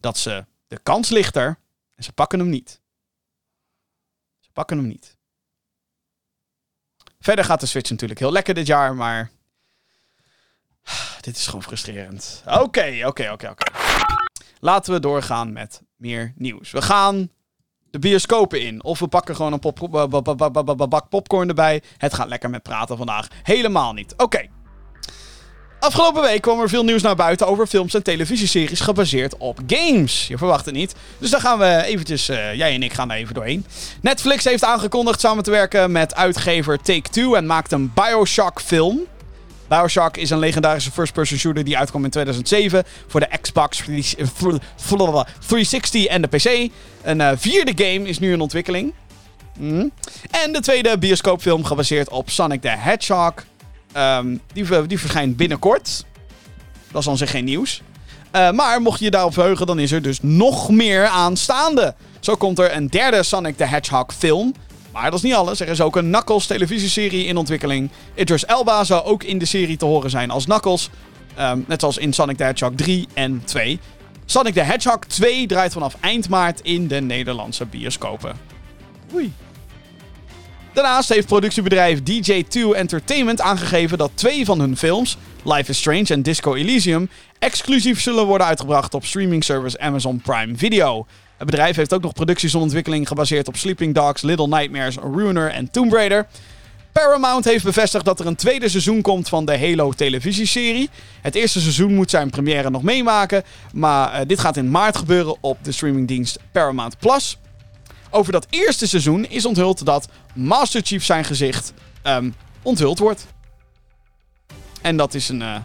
dat ze de kans ligt er en ze pakken hem niet. Ze pakken hem niet. Verder gaat de Switch natuurlijk heel lekker dit jaar, maar dit is gewoon frustrerend. Oké, oké, oké, oké. Laten we doorgaan met meer nieuws. We gaan de bioscopen in. Of we pakken gewoon een bak popcorn erbij. Het gaat lekker met praten vandaag. Helemaal niet. Oké. Afgelopen week kwam er veel nieuws naar buiten over films en televisieseries gebaseerd op games. Je verwacht het niet. Dus daar gaan we eventjes, uh, jij en ik gaan daar even doorheen. Netflix heeft aangekondigd samen te werken met uitgever Take-Two en maakt een Bioshock film. Bioshock is een legendarische first-person shooter die uitkwam in 2007 voor de Xbox 360 en de PC. Een uh, vierde game is nu in ontwikkeling. Mm. En de tweede bioscoopfilm gebaseerd op Sonic the Hedgehog. Um, die, die verschijnt binnenkort. Dat is dan zich geen nieuws. Uh, maar mocht je je daarop verheugen, dan is er dus nog meer aanstaande. Zo komt er een derde Sonic the Hedgehog film. Maar dat is niet alles. Er is ook een Knuckles televisieserie in ontwikkeling. Idris Elba zou ook in de serie te horen zijn als Knuckles. Um, net zoals in Sonic the Hedgehog 3 en 2. Sonic the Hedgehog 2 draait vanaf eind maart in de Nederlandse bioscopen. Oei. Daarnaast heeft productiebedrijf DJ2 Entertainment aangegeven dat twee van hun films, Life is Strange en Disco Elysium, exclusief zullen worden uitgebracht op streaming service Amazon Prime Video. Het bedrijf heeft ook nog producties ontwikkeling gebaseerd op Sleeping Dogs, Little Nightmares, Ruiner en Tomb Raider. Paramount heeft bevestigd dat er een tweede seizoen komt van de Halo televisieserie. Het eerste seizoen moet zijn première nog meemaken, maar uh, dit gaat in maart gebeuren op de streamingdienst Paramount Plus. Over dat eerste seizoen is onthuld dat Master Chief zijn gezicht um, onthuld wordt. En dat is een uh,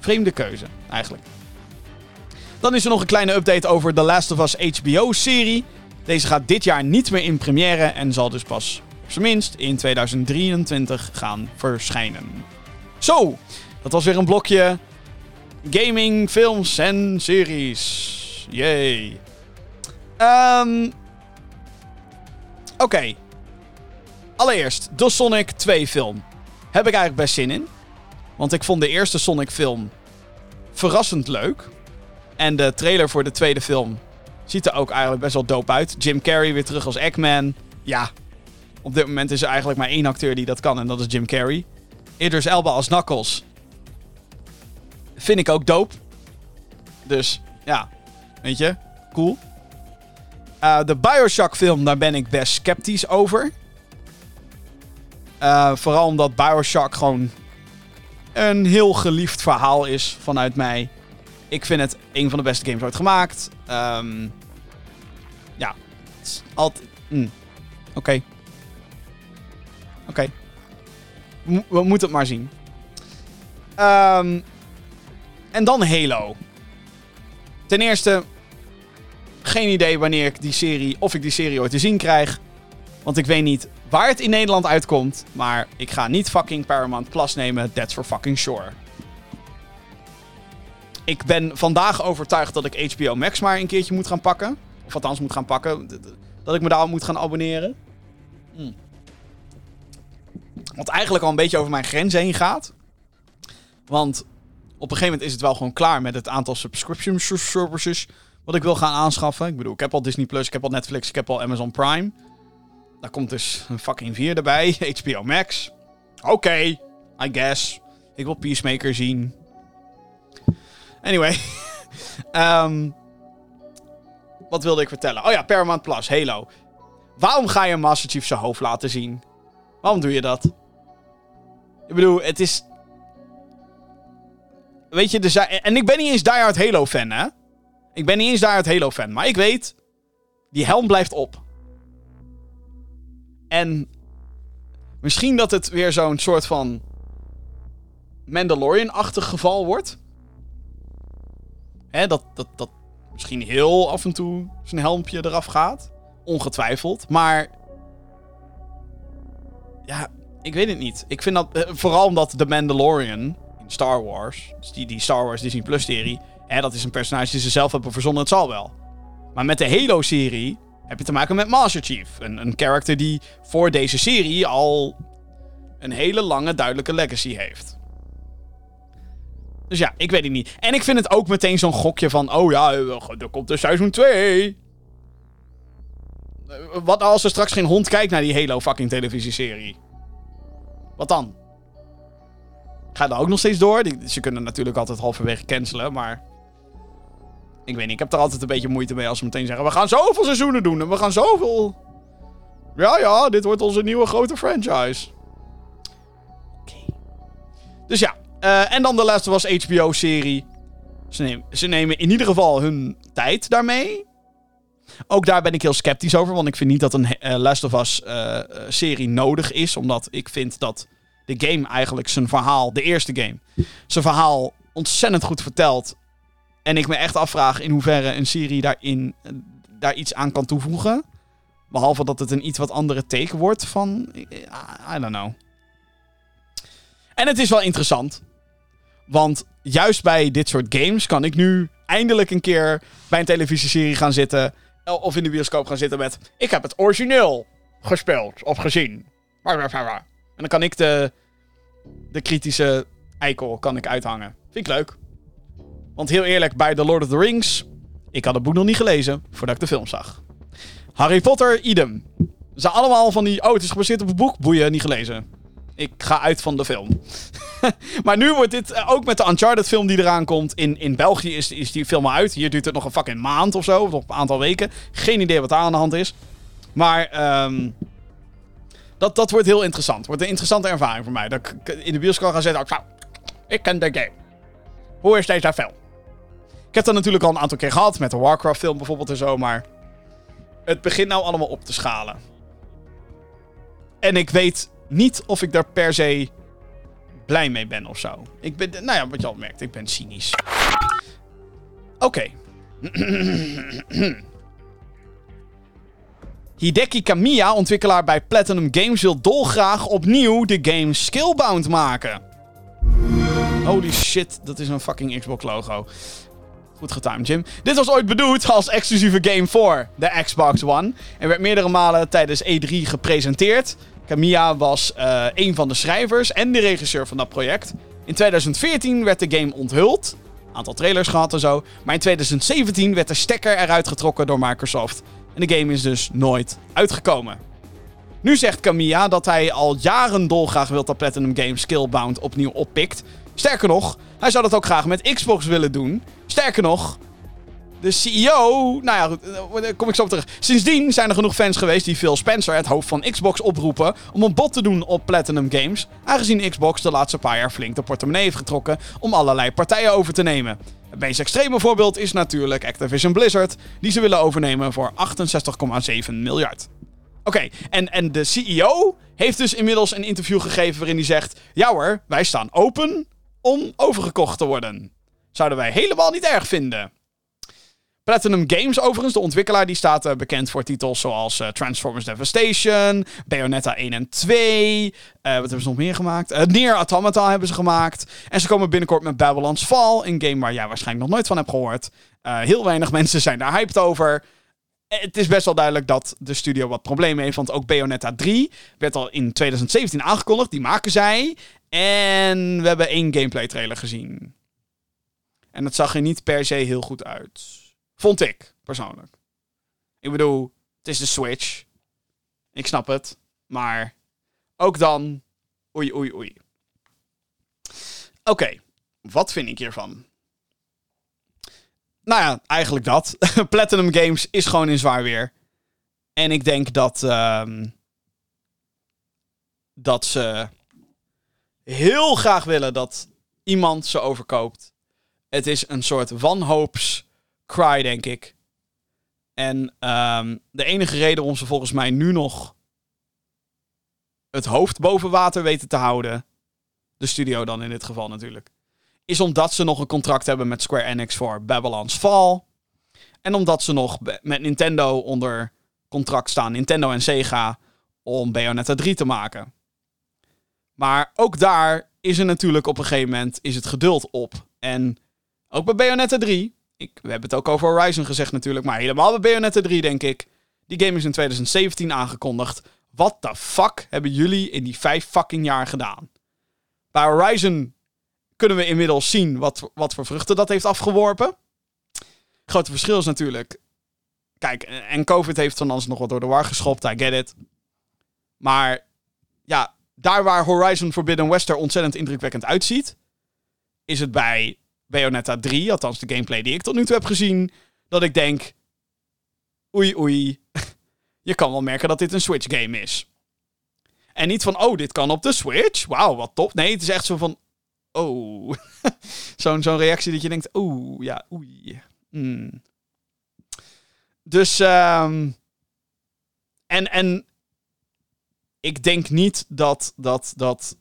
vreemde keuze, eigenlijk. Dan is er nog een kleine update over The Last of Us HBO-serie. Deze gaat dit jaar niet meer in première en zal dus pas op zijn minst in 2023 gaan verschijnen. Zo, dat was weer een blokje gaming, films en series. Yay. Um, Oké. Allereerst, de Sonic 2 film. Heb ik eigenlijk best zin in. Want ik vond de eerste Sonic film verrassend leuk. En de trailer voor de tweede film ziet er ook eigenlijk best wel dope uit. Jim Carrey weer terug als Eggman. Ja, op dit moment is er eigenlijk maar één acteur die dat kan en dat is Jim Carrey. Idris Elba als Knuckles. Vind ik ook dope. Dus ja, weet je, cool. Uh, de Bioshock film, daar ben ik best sceptisch over. Uh, vooral omdat Bioshock gewoon een heel geliefd verhaal is vanuit mij. Ik vind het een van de beste games ooit gemaakt. Um, ja, het is altijd... Mm. Oké. Oké. We moeten het maar zien. Um, en dan Halo. Ten eerste, geen idee wanneer ik die serie, of ik die serie ooit te zien krijg. Want ik weet niet waar het in Nederland uitkomt. Maar ik ga niet fucking Paramount Plus nemen. That's for fucking sure. Ik ben vandaag overtuigd dat ik HBO Max maar een keertje moet gaan pakken. Of althans moet gaan pakken. Dat ik me daar moet gaan abonneren. Hmm. Wat eigenlijk al een beetje over mijn grens heen gaat. Want op een gegeven moment is het wel gewoon klaar met het aantal subscription services wat ik wil gaan aanschaffen. Ik bedoel, ik heb al Disney Plus, ik heb al Netflix, ik heb al Amazon Prime. Daar komt dus een fucking 4 erbij. HBO Max. Oké, I guess. Ik wil Peacemaker zien. Anyway. um, wat wilde ik vertellen? Oh ja, Paramount Plus, Halo. Waarom ga je Master Chief zijn hoofd laten zien? Waarom doe je dat? Ik bedoel, het is... Weet je, de en ik ben niet eens diehard Halo-fan, hè? Ik ben niet eens diehard Halo-fan, maar ik weet... Die helm blijft op. En... Misschien dat het weer zo'n soort van... Mandalorian-achtig geval wordt. Hè, dat, dat, dat misschien heel af en toe zijn helmpje eraf gaat. Ongetwijfeld. Maar. Ja, ik weet het niet. Ik vind dat. Eh, vooral omdat The Mandalorian in Star Wars. Dus die, die Star Wars Disney Plus serie. Hè, dat is een personage die ze zelf hebben verzonnen. Het zal wel. Maar met de Halo-serie heb je te maken met Master Chief. Een, een character die voor deze serie al een hele lange, duidelijke legacy heeft. Dus ja, ik weet het niet. En ik vind het ook meteen zo'n gokje van... Oh ja, er komt er seizoen 2. Wat als er straks geen hond kijkt naar die Halo fucking televisieserie? Wat dan? Ga dan ook nog steeds door? Ze kunnen natuurlijk altijd halverwege cancelen, maar... Ik weet niet, ik heb er altijd een beetje moeite mee als ze meteen zeggen... We gaan zoveel seizoenen doen en we gaan zoveel... Ja, ja, dit wordt onze nieuwe grote franchise. Oké. Dus ja, uh, en dan de laatste was HBO-serie. Ze nemen, ze nemen in ieder geval hun tijd daarmee. Ook daar ben ik heel sceptisch over, want ik vind niet dat een uh, Last of Us-serie uh, nodig is. Omdat ik vind dat de game eigenlijk zijn verhaal, de eerste game, zijn verhaal ontzettend goed vertelt. En ik me echt afvraag in hoeverre een serie daarin daar iets aan kan toevoegen. Behalve dat het een iets wat andere teken wordt van. I don't know. En het is wel interessant. Want juist bij dit soort games kan ik nu eindelijk een keer bij een televisieserie gaan zitten. Of in de bioscoop gaan zitten met. Ik heb het origineel gespeeld of gezien. En dan kan ik de, de kritische eikel kan ik uithangen. Vind ik leuk. Want heel eerlijk, bij The Lord of the Rings. Ik had het boek nog niet gelezen voordat ik de film zag. Harry Potter, idem. Ze allemaal van die. Oh, het is gebaseerd op een boek. Boeien, niet gelezen ik ga uit van de film. maar nu wordt dit eh, ook met de Uncharted film die eraan komt. In, in België is, is die film uit. Hier duurt het nog een fucking maand of zo. Of een aantal weken. Geen idee wat daar aan de hand is. Maar um, dat, dat wordt heel interessant. Wordt een interessante ervaring voor mij. Dat ik in de bioscoop ga zitten. Nou, ik ken de game. Hoe is deze film? Ik heb dat natuurlijk al een aantal keer gehad. Met de Warcraft film bijvoorbeeld en zo. Maar het begint nou allemaal op te schalen. En ik weet niet of ik daar per se blij mee ben of zo. Ik ben, nou ja, wat je al merkt, ik ben cynisch. Oké. Hideki Kamiya, ontwikkelaar bij Platinum Games, wil dolgraag opnieuw de game Skillbound maken. Holy shit, dat is een fucking Xbox logo. Goed getimed, Jim. Dit was ooit bedoeld als exclusieve game voor de Xbox One. En werd meerdere malen tijdens E3 gepresenteerd. Kamiya was uh, een van de schrijvers en de regisseur van dat project. In 2014 werd de game onthuld. Aantal trailers gehad en zo. Maar in 2017 werd de stekker eruit getrokken door Microsoft. En de game is dus nooit uitgekomen. Nu zegt Kamiya dat hij al jaren dolgraag wil dat Platinum Games Skillbound opnieuw oppikt. Sterker nog, hij zou dat ook graag met Xbox willen doen. Sterker nog, de CEO, nou ja, eh, daar kom ik zo op terug. Sindsdien zijn er genoeg fans geweest die Phil Spencer, het hoofd van Xbox, oproepen om een bod te doen op Platinum Games. Aangezien Xbox de laatste paar jaar flink de portemonnee heeft getrokken om allerlei partijen over te nemen. Het meest extreme voorbeeld is natuurlijk Activision Blizzard, die ze willen overnemen voor 68,7 miljard. Oké, en, en de CEO heeft dus inmiddels een interview gegeven waarin hij zegt: Ja hoor, wij staan open om overgekocht te worden. Zouden wij helemaal niet erg vinden. Platinum Games overigens, de ontwikkelaar, die staat uh, bekend voor titels zoals uh, Transformers Devastation, Bayonetta 1 en 2. Uh, wat hebben ze nog meer gemaakt? Near Automata hebben ze gemaakt. En ze komen binnenkort met Babylon's Fall, een game waar jij waarschijnlijk nog nooit van hebt gehoord. heel weinig mensen zijn daar hyped over. Het is best wel duidelijk dat de studio wat problemen heeft, want ook Bayonetta 3 werd al in 2017 aangekondigd. Die maken zij. En we hebben één gameplay trailer gezien. En dat zag er niet per se heel goed uit. Vond ik, persoonlijk. Ik bedoel, het is de Switch. Ik snap het. Maar ook dan, oei, oei, oei. Oké, wat vind ik hiervan? Nou ja, eigenlijk dat. Platinum Games is gewoon in zwaar weer. En ik denk dat. Uh, dat ze heel graag willen dat iemand ze overkoopt. Het is een soort wanhoops cry, denk ik. En um, de enige reden waarom ze volgens mij nu nog het hoofd boven water weten te houden, de studio dan in dit geval natuurlijk, is omdat ze nog een contract hebben met Square Enix voor Babylon's Fall. En omdat ze nog met Nintendo onder contract staan, Nintendo en Sega, om Bayonetta 3 te maken. Maar ook daar is er natuurlijk op een gegeven moment is het geduld op. En ook bij Bayonetta 3 ik, we hebben het ook over Horizon gezegd natuurlijk, maar helemaal bij Bayonetta 3 denk ik. Die game is in 2017 aangekondigd. Wat de fuck hebben jullie in die vijf fucking jaar gedaan? Bij Horizon kunnen we inmiddels zien wat, wat voor vruchten dat heeft afgeworpen. Grote verschil is natuurlijk. Kijk, en COVID heeft van alles nog wat door de war geschopt, I get it. Maar ja, daar waar Horizon Forbidden West er ontzettend indrukwekkend uitziet, is het bij Bayonetta 3, althans de gameplay die ik tot nu toe heb gezien, dat ik denk: oei, oei. Je kan wel merken dat dit een Switch game is. En niet van, oh, dit kan op de Switch. Wauw, wat top. Nee, het is echt zo van, oh. Zo'n zo'n reactie dat je denkt, oeh, ja, oei. Hmm. Dus, um, en, en ik denk niet dat, dat, dat...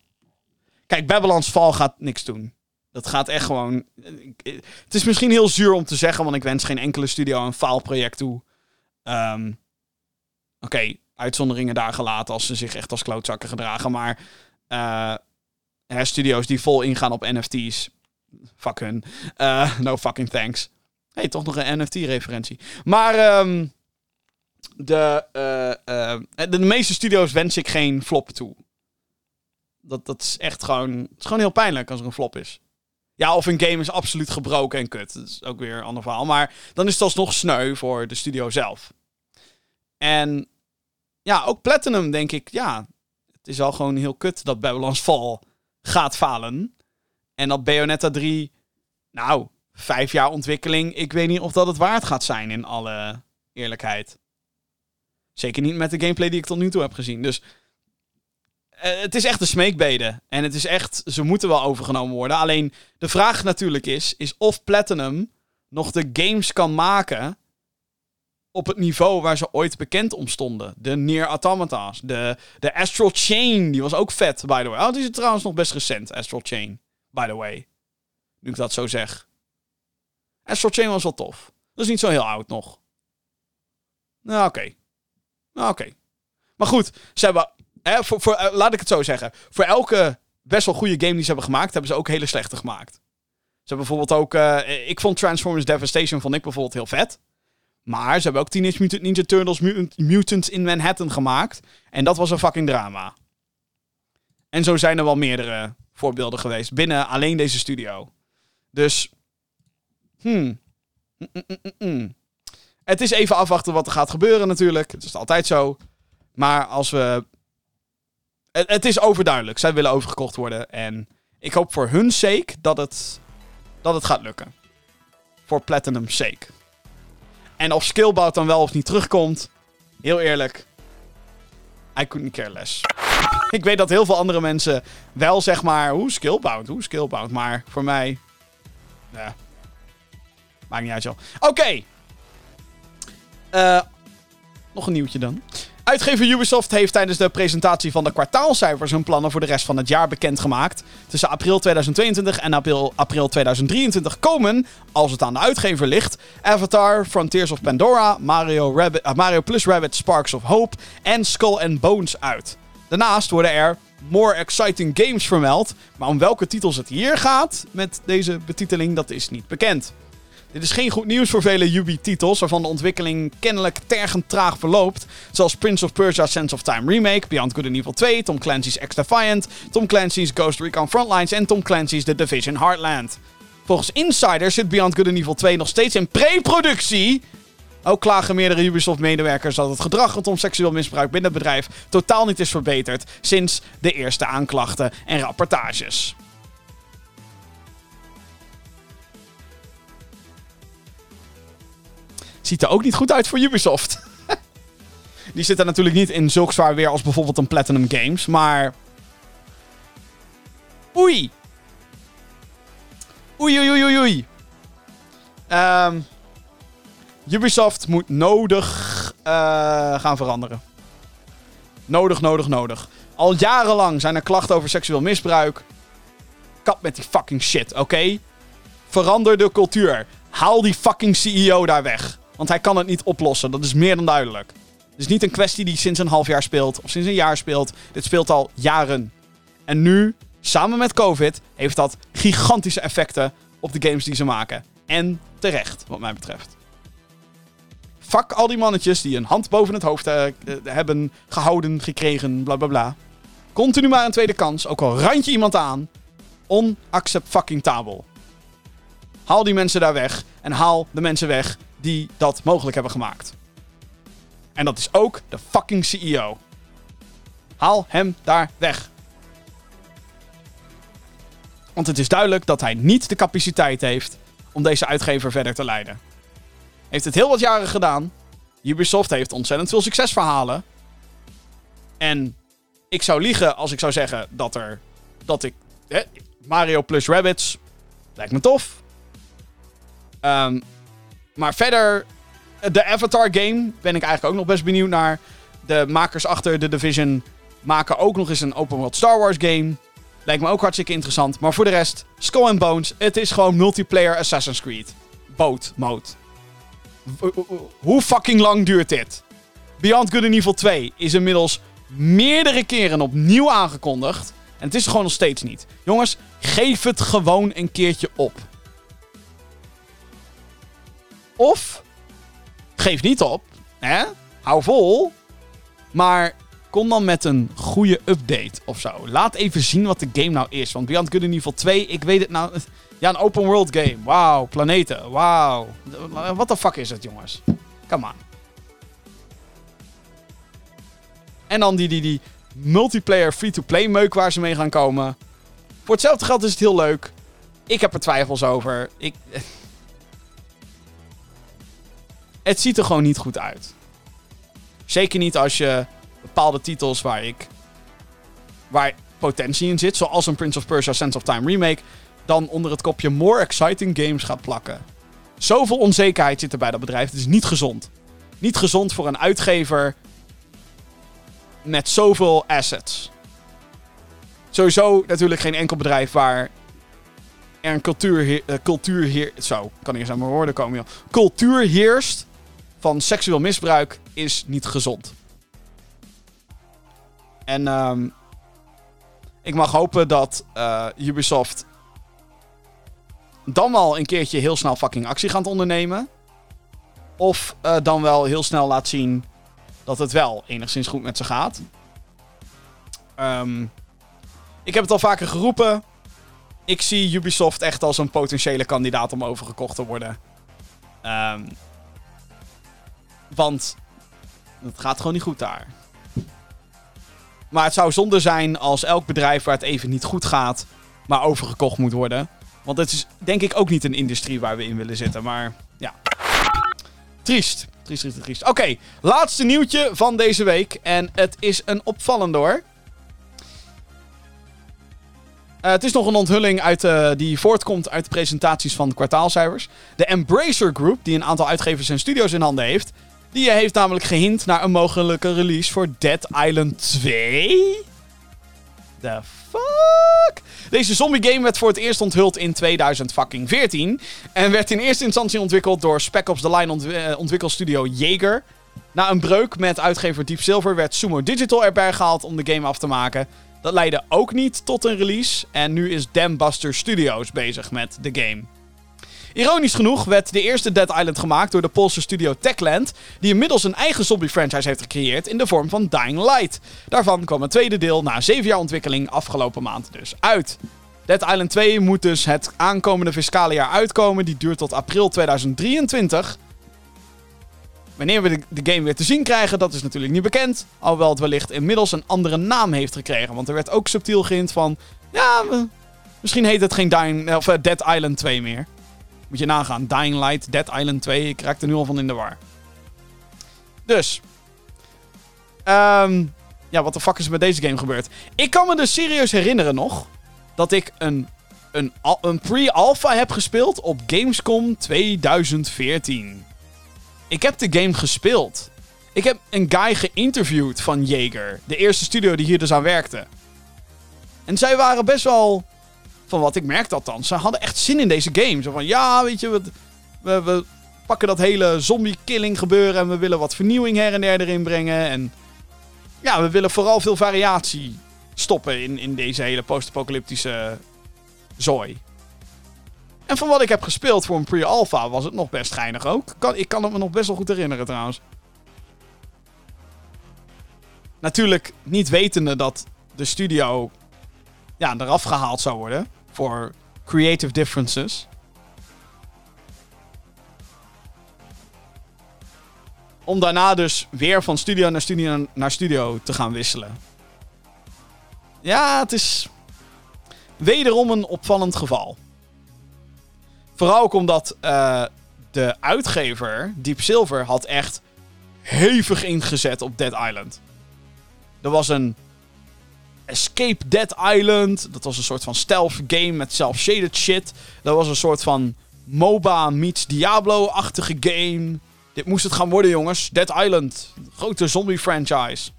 Kijk, Babylon's Fall gaat niks doen. Dat gaat echt gewoon. Het is misschien heel zuur om te zeggen, want ik wens geen enkele studio een faalproject toe. Um, Oké, uitzonderingen daar gelaten als ze zich echt als klootzakken gedragen. Maar uh, studio's die vol ingaan op NFT's. Fuck hun. No fucking thanks. hey, toch nog een NFT-referentie. Maar um, de, de meeste studio's wens ik geen flop toe. Dat, dat is echt gewoon. Het is gewoon heel pijnlijk als er een flop is. Ja, of een game is absoluut gebroken en kut. Dat is ook weer een ander verhaal. Maar dan is het alsnog sneu voor de studio zelf. En ja, ook Platinum denk ik, ja, het is al gewoon heel kut dat Babylon's Fall gaat falen. En dat Bayonetta 3, nou, vijf jaar ontwikkeling, ik weet niet of dat het waard gaat zijn in alle eerlijkheid. Zeker niet met de gameplay die ik tot nu toe heb gezien. Dus het is echt een smeekbede. En het is echt, ze moeten wel overgenomen worden. Alleen de vraag natuurlijk is, is of Platinum nog de games kan maken op het niveau waar ze ooit bekend om stonden. De Near Automata's, de, de Astral Chain, die was ook vet, by the way. Oh, die is trouwens nog best recent, Astral Chain, by the way. Nu ik dat zo zeg. Astral Chain was wel tof. Dat is niet zo heel oud nog. Nou, oké. Nou, oké. Maar goed, ze hebben voor, voor, eh, laat ik het zo zeggen. Voor elke best wel goede game die ze hebben gemaakt, hebben ze ook hele slechte gemaakt. Ze hebben bijvoorbeeld ook. Uh, ik vond Transformers Devastation vond ik bijvoorbeeld heel vet. Maar ze hebben ook Teenage Mutant Ninja Turtles Mutant, Mutants in Manhattan gemaakt. En dat was een fucking drama. En zo zijn er wel meerdere voorbeelden geweest binnen alleen deze studio. Dus. Hmm. Mm, mm, mm, het is even afwachten wat er gaat gebeuren natuurlijk. Het is altijd zo. Maar als we het, het, is overduidelijk. Zij willen overgekocht worden. En ik hoop voor hun sake dat het, dat het gaat lukken. Voor Platinum's sake. En of Skillbout dan wel of niet terugkomt. Heel eerlijk. I couldn't care less. ik weet dat heel veel andere mensen wel zeg maar. Hoe Skillbout, hoe Skillbout. Maar voor mij. Ja. Maakt niet uit, joh. Oké. Okay. Uh, nog een nieuwtje dan. Uitgever Ubisoft heeft tijdens de presentatie van de kwartaalcijfers hun plannen voor de rest van het jaar bekendgemaakt. Tussen april 2022 en april, april 2023 komen, als het aan de uitgever ligt, Avatar, Frontiers of Pandora, uh, Mario Plus Rabbit Sparks of Hope en Skull and Bones uit. Daarnaast worden er more exciting games vermeld, maar om welke titels het hier gaat met deze betiteling, dat is niet bekend. Dit is geen goed nieuws voor vele Ubi-titels, waarvan de ontwikkeling kennelijk tergend traag verloopt. Zoals Prince of Persia Sense of Time Remake, Beyond Good and Evil 2, Tom Clancy's X-Defiant, Tom Clancy's Ghost Recon Frontlines en Tom Clancy's The Division Heartland. Volgens insiders zit Beyond Good and Evil 2 nog steeds in pre-productie. Ook klagen meerdere Ubisoft-medewerkers dat het gedrag rondom seksueel misbruik binnen het bedrijf totaal niet is verbeterd sinds de eerste aanklachten en rapportages. Ziet er ook niet goed uit voor Ubisoft. Die zitten natuurlijk niet in zulk zwaar weer als bijvoorbeeld een Platinum Games, maar. Oei! Oei, oei, oei, oei. Ehm, Ubisoft moet nodig uh, gaan veranderen. Nodig, nodig, nodig. Al jarenlang zijn er klachten over seksueel misbruik. Kap met die fucking shit, oké? Verander de cultuur. Haal die fucking CEO daar weg. Want hij kan het niet oplossen. Dat is meer dan duidelijk. Het is niet een kwestie die sinds een half jaar speelt. Of sinds een jaar speelt. Dit speelt al jaren. En nu, samen met COVID, heeft dat gigantische effecten op de games die ze maken. En terecht, wat mij betreft. Fuck al die mannetjes die een hand boven het hoofd uh, hebben gehouden, gekregen, bla bla bla. Continu maar een tweede kans, ook al rand je iemand aan. Onacceptabel. Haal die mensen daar weg en haal de mensen weg die dat mogelijk hebben gemaakt. En dat is ook de fucking CEO. Haal hem daar weg. Want het is duidelijk dat hij niet de capaciteit heeft om deze uitgever verder te leiden. Heeft het heel wat jaren gedaan. Ubisoft heeft ontzettend veel succesverhalen. En ik zou liegen als ik zou zeggen dat er. Dat ik. Mario plus Rabbits. Lijkt me tof. Um, maar verder, de Avatar game ben ik eigenlijk ook nog best benieuwd naar. De makers achter The Division maken ook nog eens een open world Star Wars game. Lijkt me ook hartstikke interessant. Maar voor de rest, Skull and Bones. Het is gewoon multiplayer Assassin's Creed. Boat mode. Hoe fucking lang duurt dit? Beyond Good and Evil 2 is inmiddels meerdere keren opnieuw aangekondigd. En het is gewoon nog steeds niet. Jongens, geef het gewoon een keertje op. Of geef niet op. Hè? Hou vol. Maar kom dan met een goede update of zo. Laat even zien wat de game nou is. Want Beyond Good and Evil 2, ik weet het nou... Ja, een open world game. Wauw, planeten. Wauw. Wat de fuck is het, jongens? Come on. En dan die, die, die multiplayer free-to-play meuk waar ze mee gaan komen. Voor hetzelfde geld is het heel leuk. Ik heb er twijfels over. Ik... Het ziet er gewoon niet goed uit. Zeker niet als je bepaalde titels waar ik. waar potentie in zit, zoals een Prince of Persia Sense of Time remake, dan onder het kopje More Exciting Games gaat plakken. Zoveel onzekerheid zit er bij dat bedrijf. Het is niet gezond. Niet gezond voor een uitgever met zoveel assets. Sowieso natuurlijk geen enkel bedrijf waar er een cultuur, uh, cultuur heer, zo kan ik eens aan mijn woorden komen. Joh. Cultuur heerst van seksueel misbruik is niet gezond. En um, ik mag hopen dat uh, Ubisoft dan wel een keertje heel snel fucking actie gaat ondernemen. Of uh, dan wel heel snel laat zien dat het wel enigszins goed met ze gaat. Um, ik heb het al vaker geroepen. Ik zie Ubisoft echt als een potentiële kandidaat om overgekocht te worden. Um, want het gaat gewoon niet goed daar. Maar het zou zonde zijn als elk bedrijf waar het even niet goed gaat, maar overgekocht moet worden. Want het is denk ik ook niet een industrie waar we in willen zitten. Maar ja. Triest. Triest, triest, triest. Oké, laatste nieuwtje van deze week. En het is een opvallend hoor. Uh, het is nog een onthulling uit, uh, die voortkomt uit presentaties van de kwartaalcijfers. De Embracer Group, die een aantal uitgevers en studio's in handen heeft, Die heeft namelijk gehint naar een mogelijke release voor Dead Island 2. The fuck? Deze zombie game werd voor het eerst onthuld in 2014 en werd in eerste instantie ontwikkeld door Spec Ops The Line eh, ontwikkelstudio Jaeger. Na een breuk met uitgever Deep Silver werd Sumo Digital erbij gehaald om de game af te maken. Dat leidde ook niet tot een release en nu is Dambuster Studios bezig met de game. Ironisch genoeg werd de eerste Dead Island gemaakt door de Poolse studio Techland, die inmiddels een eigen zombie-franchise heeft gecreëerd in de vorm van Dying Light. Daarvan kwam het tweede deel na 7 jaar ontwikkeling afgelopen maand dus uit. Dead Island 2 moet dus het aankomende fiscale jaar uitkomen, die duurt tot april 2023. Wanneer we de, game weer te zien krijgen, dat is natuurlijk niet bekend. Alhoewel het wellicht inmiddels een andere naam heeft gekregen. Want er werd ook subtiel gehint van... Ja, misschien heet het geen Dying, of, uh, Dead Island 2 meer. Moet je nagaan. Dying Light, Dead Island 2. Ik raak er nu al van in de war. Dus. Um, ja, wat de fuck is er met deze game gebeurd? Ik kan me dus serieus herinneren nog... dat ik een, een, een pre-alpha heb gespeeld op Gamescom 2014. Ik heb de game gespeeld. Ik heb een guy geïnterviewd van Jaeger. De eerste studio die hier dus aan werkte. En zij waren best wel... Van wat ik merkte althans. Ze hadden echt zin in deze game. Zo van, ja, weet je, we, we, we pakken dat hele zombie-killing gebeuren... en we willen wat vernieuwing her en der erin brengen. En ja, we willen vooral veel variatie stoppen in, in deze hele post-apocalyptische zooi. En van wat ik heb gespeeld voor een pre-alpha was het nog best geinig ook. Kan, ik kan het me nog best wel goed herinneren trouwens. Natuurlijk niet wetende dat de studio ja, eraf gehaald zou worden voor creative differences. Om daarna dus weer van studio naar studio naar studio te gaan wisselen. Ja, het is wederom een opvallend geval. Vooral ook omdat uh, de uitgever, Deep Silver, had echt hevig ingezet op Dead Island. Er was een Escape Dead Island. Dat was een soort van stealth game met self-shaded shit. Dat was een soort van MOBA meets Diablo-achtige game. Dit moest het gaan worden, jongens. Dead Island. Grote zombie franchise.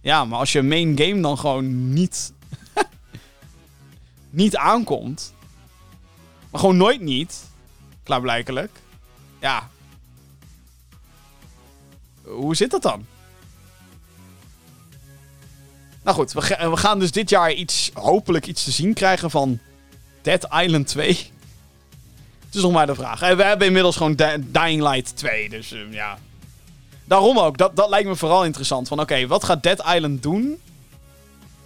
Ja, maar als je main game dan gewoon niet... niet aankomt... Maar gewoon nooit niet. Klaarblijkelijk. Ja. Hoe zit dat dan? Nou goed, we, gaan dus dit jaar iets, hopelijk iets te zien krijgen van Dead Island 2. Het is nog maar de vraag. We hebben inmiddels gewoon Dying Light 2, dus uh, ja. Daarom ook, dat, dat lijkt me vooral interessant. Van oké, wat gaat Dead Island doen?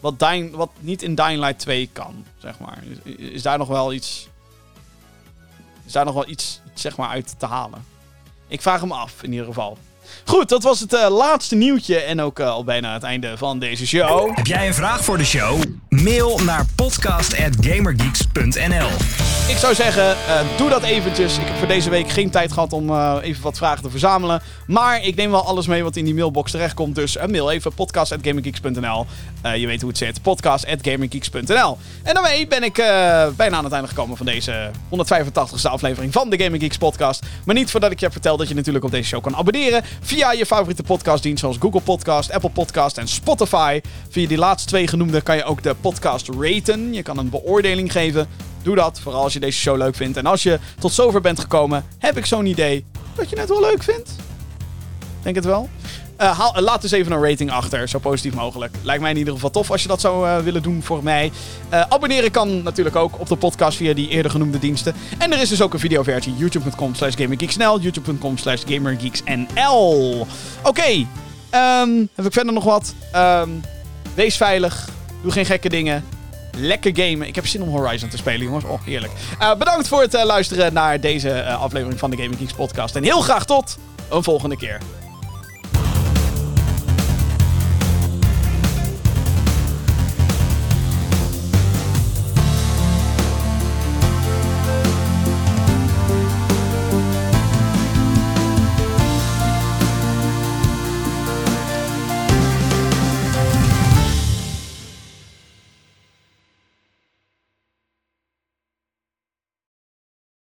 Wat, Dying, wat niet in Dying Light 2 kan, zeg maar. Is, is daar nog wel iets is daar nog wel iets, zeg maar, uit te halen? Ik vraag hem af, in ieder geval. Goed, dat was het uh, laatste nieuwtje en ook uh, al bijna het einde van deze show. Heb jij een vraag voor de show? Mail naar podcast.gamergeeks.nl Ik zou zeggen, uh, doe dat eventjes. Ik heb voor deze week geen tijd gehad om even wat vragen te verzamelen. Maar ik neem wel alles mee wat in die mailbox terechtkomt. Dus mail even podcast.gamergeeks.nl Je weet hoe het zit, podcast.gamergeeks.nl En daarmee ben ik bijna aan het einde gekomen van deze 185ste aflevering van de Gaming Geeks podcast. Maar niet voordat ik je heb verteld dat je natuurlijk op deze show kan abonneren via je favoriete podcastdienst zoals Google Podcast, Apple Podcast en Spotify. Via die laatste twee genoemde kan je ook de podcast raten. Je kan een beoordeling geven. Doe dat, vooral als je deze show leuk vindt. En als je tot zover bent gekomen, heb ik zo'n idee dat je het wel leuk vindt. Denk het wel. Uh, haal, laat dus even een rating achter, zo positief mogelijk. Lijkt mij in ieder geval tof als je dat zou uh, willen doen voor mij. Abonneren kan natuurlijk ook op de podcast via die eerder genoemde diensten. En er is dus ook een videoversie, youtube.com slash gamergeeksnl, youtube.com slash gamergeeksnl. Oké, um, heb ik verder nog wat? Um, wees veilig, doe geen gekke dingen. Lekker gamen. Ik heb zin om Horizon te spelen, jongens. Oh, heerlijk. bedankt voor het luisteren naar deze aflevering van de Gaming Geeks podcast. En heel graag tot een volgende keer.